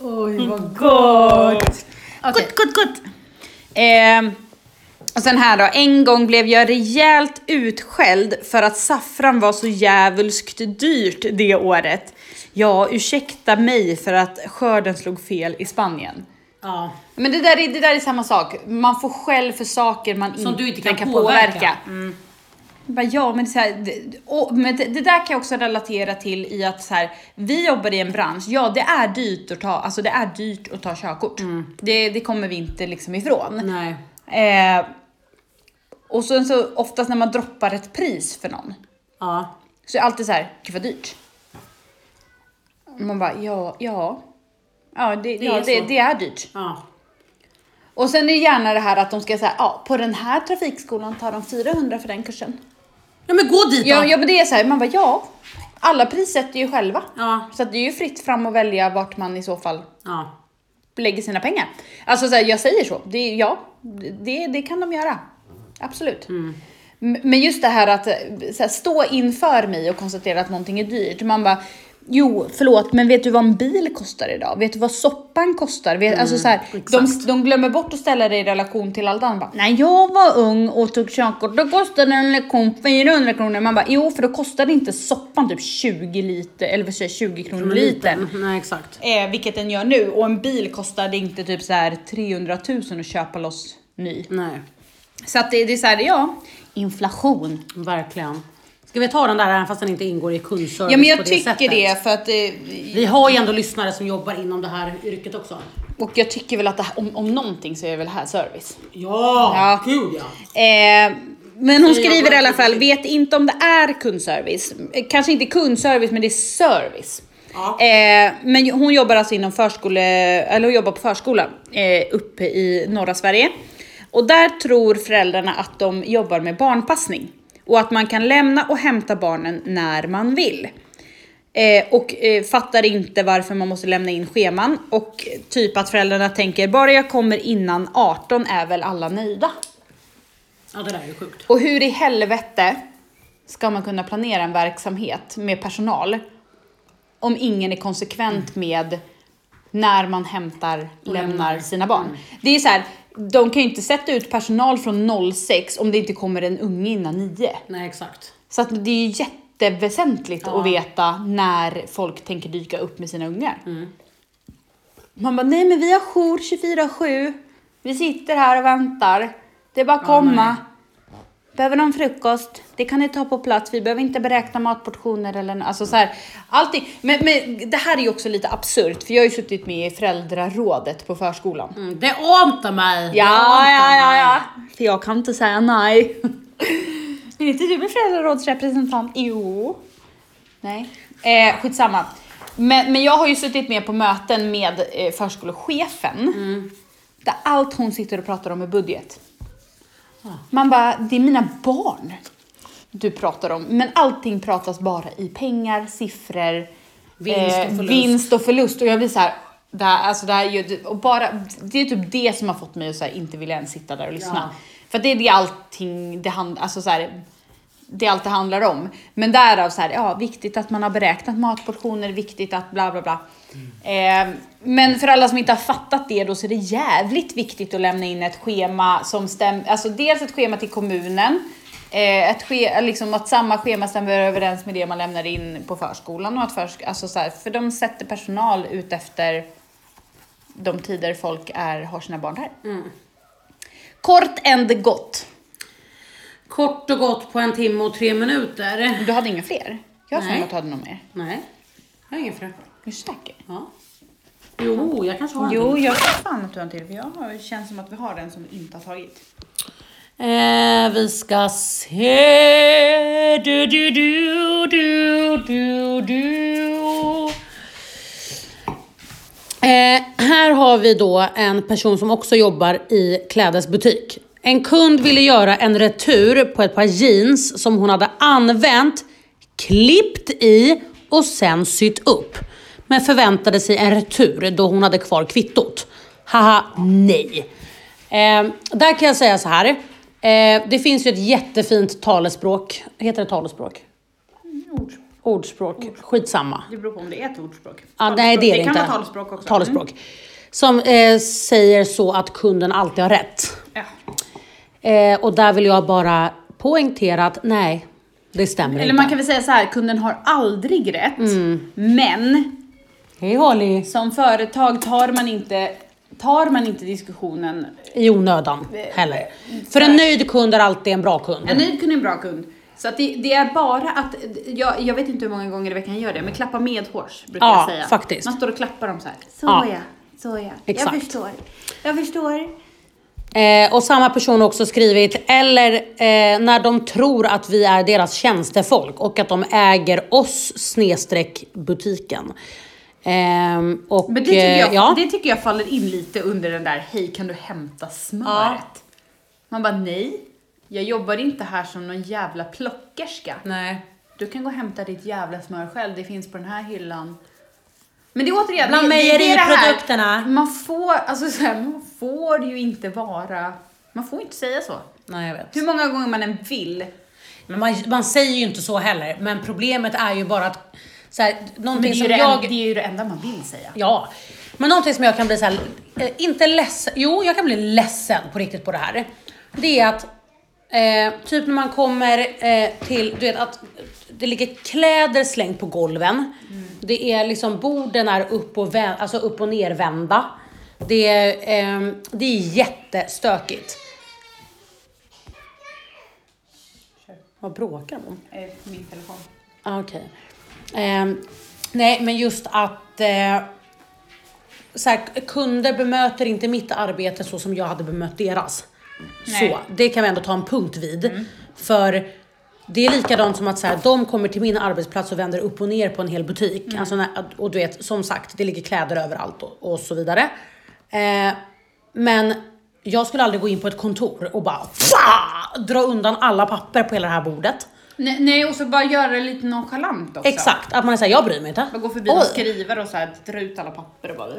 Oj, vad gott! Gott, gott, gott! Eh, och sen här då, en gång blev jag rejält utskälld för att saffran var så jävulskt dyrt det året. Ja, ursäkta mig för att skörden slog fel i Spanien. Ja. Men det där, är, det där är samma sak, man får skäll för saker man Som inte du inte kan påverka. Mm. Jag Bara, ja, men, så här, det, och, men det, det där kan jag också relatera till i att så här, vi jobbar i en bransch, ja det är dyrt att ta, alltså det är dyrt att ta körkort. Det, det kommer vi inte liksom ifrån. Nej. Eh, och sen så oftast när man droppar ett pris för någon Ja. så är det alltid så här, gud vad dyrt. Man bara, ja, ja. Ja, det, Det ja, är det, det är dyrt. Ja. Och sen är det gärna det här att de ska säga, ja på den här trafikskolan tar de 400 för den kursen. Ja men gå dit då! Ja, ja men det är så här, man bara ja, alla prissätter ju själva. Ja. Så att det är ju fritt fram att välja vart man i så fall Ja. lägger sina pengar. Alltså så här, jag säger så, det, ja, det, det kan de göra. Absolut. Mm. Men just det här att eh, här, stå inför mig och konstatera att någonting är dyrt. Man bara, jo förlåt men vet du vad en bil kostar idag? Vet du vad soppan kostar? Vet, alltså så här, de, Mm, de glömmer bort att ställa det i relation till allt annat. Bara, När jag var ung och tog körkort då kostade en lektion 400 kronor. Man bara, jo för då kostade inte soppan typ 20 liter, eller vad säger jag, 20 kronor litern. Nej exakt. Eh, vilket den gör nu. Och en bil kostade inte typ så här 300 000 att köpa loss ny. Nej. Så att det, det är så här, ja, inflation. Verkligen. Ska vi ta den där även fast den inte ingår i kundservice Ja men jag på det tycker sättet? det för att eh, Vi har ju ändå lyssnare som jobbar inom det här yrket också. Och jag tycker väl att det om, om någonting så är väl det här service. Ja, Ja. gud ja. Eh, men hon skriver i alla fall, vet inte om det är kundservice. Eh, Kanske inte kundservice, men det är service. Ja. Eh, men hon jobbar alltså inom förskole, eller hon jobbar på förskola eh, uppe i norra Sverige. Och där tror föräldrarna att de jobbar med barnpassning. Och att man kan lämna och hämta barnen när man vill. Eh, och eh, fattar inte varför man måste lämna in scheman. Och typ att föräldrarna tänker, bara jag kommer innan 18 är väl alla nöjda. Ja, det där är ju sjukt. Och hur i helvete ska man kunna planera en verksamhet med personal om ingen är konsekvent med när man hämtar, lämnar sina barn. Det är så här, de kan ju inte sätta ut personal från 06 om det inte kommer en unge innan 9. Nej, exakt. Så att det är ju jätteväsentligt Ja. att veta när folk tänker dyka upp med sina ungar. Man bara, nej men vi har jour 24-7. Vi sitter här och väntar. Det är bara att komma. Behöver någon frukost? Det kan ni ta på plats. Vi behöver inte beräkna matportioner eller alltså så här, allting. Men, men det här är ju också lite absurt för jag har ju suttit med i föräldrarådet på förskolan. Mm, det ante mig. Ja, ja, ja, ja. För jag kan inte säga nej. <laughs> Vill inte du bli föräldrarådsrepresentant? Jo. Nej. Eh, skitsamma. Men, men jag har ju suttit med på möten med eh, förskolechefen. Där allt hon sitter och pratar om är budget. Man bara, det är mina barn du pratar om. Men allting pratas bara i pengar, siffror, Vinst och eh, förlust. vinst och förlust. Och jag blir så här, det här, alltså det här är ju, och bara, det är typ det som har fått mig att så här, inte vilja ens sitta där och lyssna. Ja. För det är det allting det handlar, alltså så här, det är allt det handlar om. Men därav så här, ja, viktigt att man har beräknat matportioner, viktigt att bla bla bla. Eh, men för alla som inte har fattat det då så är det jävligt viktigt att lämna in ett schema som stämmer, alltså dels ett schema till kommunen, eh, ett ske, liksom att samma schema stämmer överens med det man lämnar in på förskolan och att försk, alltså så här, för de sätter personal ut efter de tider folk är, har sina barn där. Kort and gott. Kort och gott på en timme och tre minuter. Du hade inga fler? Jag har för mig att du hade någon mer. Nej, jag har ingen fru. Är du säker? Ja. Jo, jag kanske har en Jo, till. jag tror fan att du har en till. För jag har, känns som att vi har den som vi inte har tagit. Eh, vi ska se. Du, du, du, du, du, du. Eh, här har vi då en person som också jobbar i klädesbutik. En kund ville göra en retur på ett par jeans som hon hade använt, klippt i och sen sytt upp. Men förväntade sig en retur då hon hade kvar kvittot. Haha, nej. Eh, där kan jag säga så här. Eh, det finns ju ett jättefint talespråk. Heter det talespråk? Ordspråk. Skitsamma. Det beror på om det är ett ordspråk. Ja, nej, det är det, det kan inte. vara talespråk också. Talespråk. Som eh, säger så att kunden alltid har rätt. Ja. Eh, och där vill jag bara poängtera att nej, det stämmer Eller inte. man kan väl säga så här, kunden har aldrig rätt. Mm. Men Hej Holly! som företag tar man inte, tar man inte diskussionen. I onödan heller. För en nöjd kund är alltid en bra kund. En nöjd kund är en bra kund. Så att det, det är bara att, jag, jag vet inte hur många gånger i veckan jag gör det, men klappa medhårs brukar Ja, jag säga. faktiskt. Man står och klappar dem så här. Så Ja. ja, så ja. Exakt. Jag förstår. Jag förstår. Eh, och samma person har också skrivit, eller eh, när de tror att vi är deras tjänstefolk och att de äger oss snedstreck butiken. Ehm, och, Men det tycker, jag, eh, ja. det tycker jag faller in lite under den där, hej kan du hämta smöret? Man bara nej, jag jobbar inte här som någon jävla plockerska. Nej. Du kan gå och hämta ditt jävla smör själv, det finns på den här hyllan. Men det är återigen, Bland det, det, är det här. Man får, alltså så här, man får ju inte vara, man får inte säga så. Nej, jag vet. Hur många gånger man än vill. Men man, man säger ju inte så heller. Men problemet är ju bara att så här, Men det, någonting är ju som jag... en, det är ju det enda man vill säga. Ja, men någonting som jag kan bli så här, eh, inte ledsen, jo jag kan bli ledsen på riktigt på det här. Det är att, eh, typ när man kommer eh, till, du vet att det ligger kläder slängt på golven. Det är liksom, borden är upp och, vä- alltså upp och nervända. Det är, eh, det är jättestökigt. Vad bråkar de? Eh, Min telefon. Ah, Okej. Ehm, nej, men just att... Eh, så här, kunder bemöter inte mitt arbete så som jag hade bemött deras. Nej. Mm. Så, det kan vi ändå ta en punkt vid. För det är likadant som att så här, de kommer till min arbetsplats och vänder upp och ner på en hel butik. Mm. Alltså, och du vet, som sagt, det ligger kläder överallt och, och så vidare. Eh, men jag skulle aldrig gå in på ett kontor och bara fa, dra undan alla papper på hela det här bordet. Nej, nej, och så bara göra det lite nonchalant också. Exakt, att man säger jag bryr mig inte. Bara gå förbi någon Oj. skrivare och så här, dra ut alla papper och bara...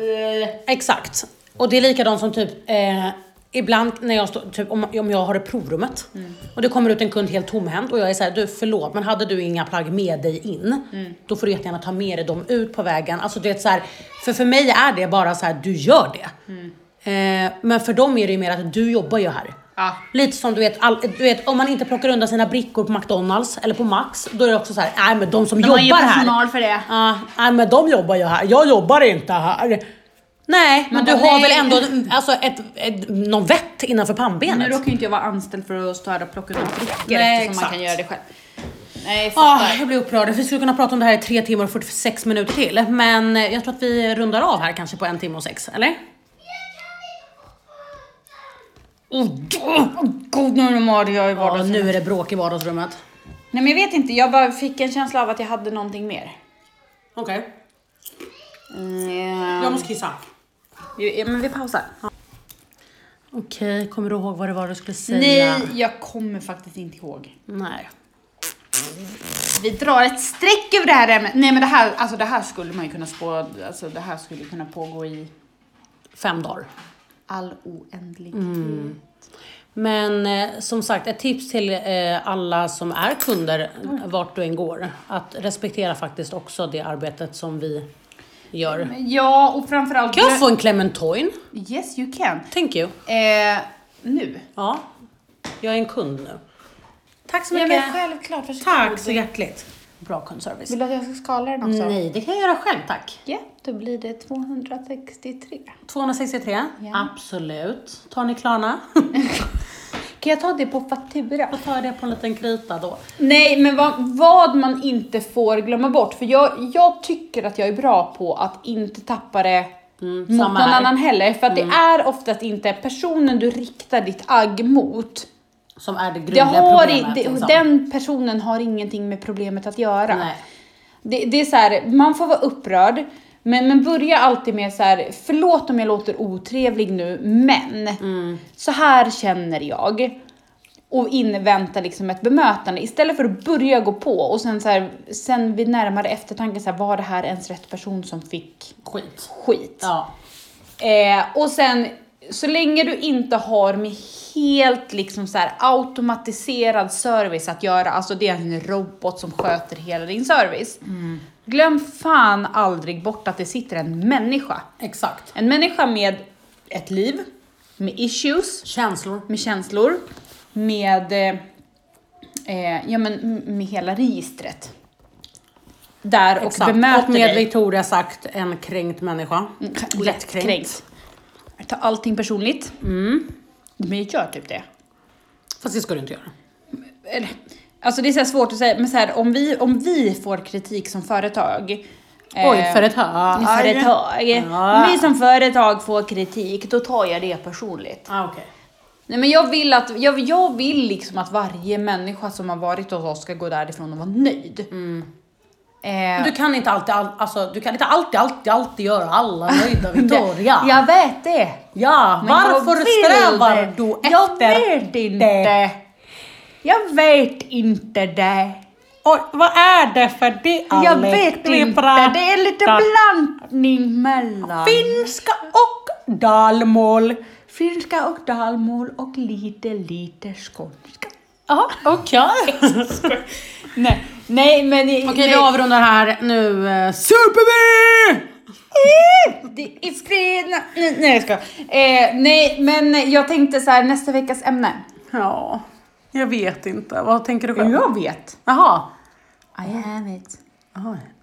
Exakt. Och det är likadant som typ eh, ibland när jag står, typ om, om jag har det provrummet och det kommer ut en kund helt tomhänt och jag är såhär, du förlåt men hade du inga plagg med dig in, då får du jättegärna ta med dig dem ut på vägen. Alltså du vet så här, för för mig är det bara så här, du gör det. Eh, men för dem är det ju mer att du jobbar ju här. Ja. Lite som du vet, all, du vet, om man inte plockar undan sina brickor på McDonalds eller på Max, då är det också så här, nej men de som De har jobbar ju här. personal för det. Ja, nej men de jobbar ju här, jag jobbar inte här. Nej, men Man du har nej. väl ändå alltså, ett, ett, någon vett innanför Nu pannbenet? råkar ju inte jag vara anställd för att här och plocka ut brickor Nej, eftersom man exakt. kan göra det själv. Nej, Ah, fattar. jag blir upprörd. Vi skulle kunna prata om det här i 3 timmar och 46 minuter till. Men jag tror att vi rundar av här kanske på en timme och sex, eller? Oh, God nu mår jag i Ja, vardagsrummet. nu är det bråk i vardagsrummet. Nej men jag vet inte, jag bara fick en känsla av att jag hade någonting mer. Okej, Mm, jag måste kissa. ja, men vi pausar. Okej, kommer du ihåg vad det var du skulle säga? Nej, jag kommer faktiskt inte ihåg. Nej. Vi drar ett streck över det här ämnet. Nej men det här, alltså det här skulle man ju kunna spå, alltså det här skulle kunna pågå i Fem dagar. All oändlighet. Men eh, som sagt, ett tips till eh, alla som är kunder vart du än går. Att respektera faktiskt också det arbetet som vi gör. Ja, och framförallt... Kan jag få en Clementoin? Yes you can. Thank you. Eh, nu. Ja, jag är en kund nu. Tack så Ja mycket. men självklart, varsågod. Tack så hjärtligt. Bra kundservice. Vill du att jag ska skala den också? Nej, det kan jag göra själv tack. Ja, då blir det 263. 263? Ja. Absolut. Tar ni Klarna? <laughs> Kan jag ta det på faktura? Då tar jag det på en liten krita då. Nej, men vad, vad man inte får glömma bort, för jag, jag tycker att jag är bra på att inte tappa det mot samma någon här. annan heller, för att det är oftast inte personen du riktar ditt agg mot. Som är det Det grundliga i- problemet. det, liksom. Den personen har ingenting med problemet att göra. Det, det är så här, man får vara upprörd, men, men börja alltid med så här, förlåt om jag låter otrevlig nu, men Mm. så här känner jag. Och invänta liksom ett bemötande istället för att börja gå på och sen så här, sen vid närmare eftertanke så här, var det här ens rätt person som fick Skit. skit? Ja. Eh, och sen, så länge du inte har med helt liksom så här automatiserad service att göra, alltså det är en robot som sköter hela din service. Glöm fan aldrig bort att det sitter en människa. Exakt. En människa med ett liv, med issues, Känslor. med känslor, med, eh, eh, ja men med hela registret. Där och Exakt. bemöter Och med dig. Victoria sagt, en kränkt människa. Lättkränkt. Kränkt. Ta allting personligt. Men jag gör typ det. Fast det ska du inte göra. Eller, Alltså det är så svårt att säga, men så här, om, vi, om vi får kritik som företag. Oj, eh, företag. företag. Ja. Om vi som företag får kritik, då tar jag det personligt. Ah, okej. Nej men jag vill att, jag, jag vill liksom att varje människa som har varit hos oss ska gå därifrån och vara nöjd. Eh, Du kan inte alltid, all, alltså, du kan inte alltid, alltid, alltid göra alla nöjda <laughs> Victoria. Jag vet det. Ja, Men varför strävar det. du efter Jag vet inte. det? Jag vet inte det. Och vad är det för dialekt Jag vet vi inte. pratar? Det är lite blandning mellan Finska och dalmål. finska och dalmål och lite, lite skånska. Ja, okej. <laughs> Nej, nej men... Okej, nej, vi avrundar här. Nu uh, super vi! Det är. Nej, nej jag ska. Eh, nej, men jag tänkte så här nästa veckas ämne. Ja, jag vet inte. Vad tänker du själv? Jag vet. Jaha. I have it.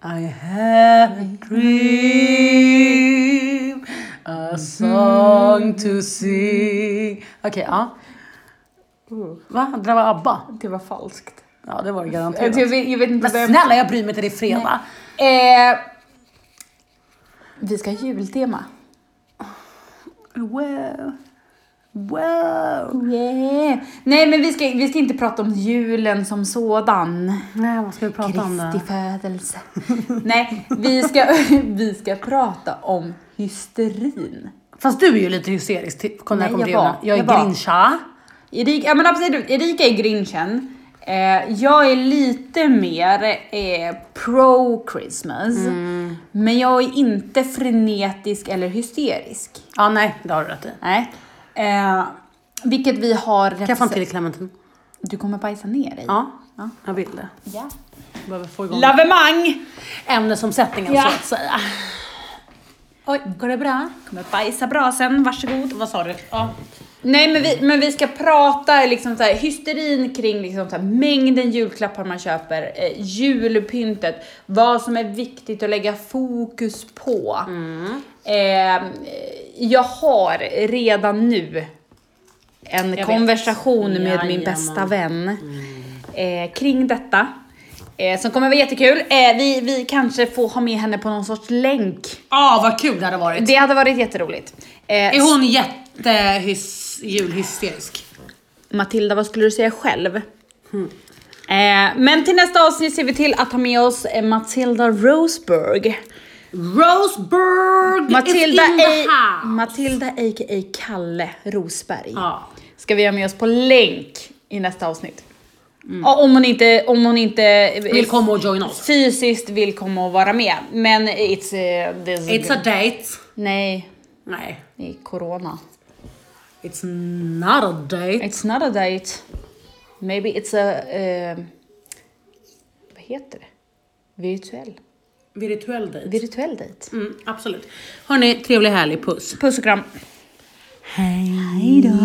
I have a dream, a song to sing. Okej, ja. Va? Det där var ABBA? Det var falskt. Ja, det var det garanterat. jag, vet, jag vet inte Men vem... snälla, jag bryr mig inte, det är fredag. Eh, vi ska ha jultema. Wow. Wow. Yeah. Nej men vi ska, vi ska inte prata om julen som sådan. Nej, vad ska vi prata om då? Kristi födelse. <laughs> Nej, vi ska, <laughs> vi ska prata om hysterin. Fast du är ju lite hysterisk till- när Nej, kommer jag var- julen. Jag är jag grincha. Erika, ja, men absolut, Erika är grinchen. Eh, jag är lite mer eh, pro Christmas. Men jag är inte frenetisk eller hysterisk. Ja, nej, det har du rätt i. Nej. Eh, vilket vi har Kan jag få en till clementin? Du kommer bajsa ner dig. Ja, jag vill det. ja. Behöver få igång Lavemang! ämnesomsättningen Ja. så att säga. Oj, går det bra? Kommer bajsa bra sen, varsågod. Vad sa du? Ja. Nej men vi, men vi ska prata liksom så här, hysterin kring liksom så här, mängden julklappar man köper, eh, julpyntet, vad som är viktigt att lägga fokus på. Eh, jag har redan nu en vet. konversation med min Jajamän. bästa vän eh, kring detta. Eh, som kommer vara jättekul. Eh, vi, vi kanske får ha med henne på någon sorts länk. Ah, vad kul det hade varit. Det hade varit jätteroligt. Eh, Är hon jättehys, julhysterisk? Matilda, vad skulle du säga själv? Eh, men till nästa avsnitt ser vi till att ta med oss eh, Matilda Roseberg. Roseburg Matilda, is in the a, house. Matilda a.k.a. Kalle Rosberg. Ja. Ska vi ha med oss på länk i nästa avsnitt. Ja, om hon inte, om hon inte Vill komma och joina oss. fysiskt vill komma och vara med. Men it's... Uh, this It's a date. Nej, Nej. det är corona. It's not a date. It's not a date. Maybe it's a... eh, vad heter det? Virtuell. Virtuell dejt. Virtuell dejt. Mm, absolut. Hörni, trevlig härlig puss. Puss och kram. Hej då.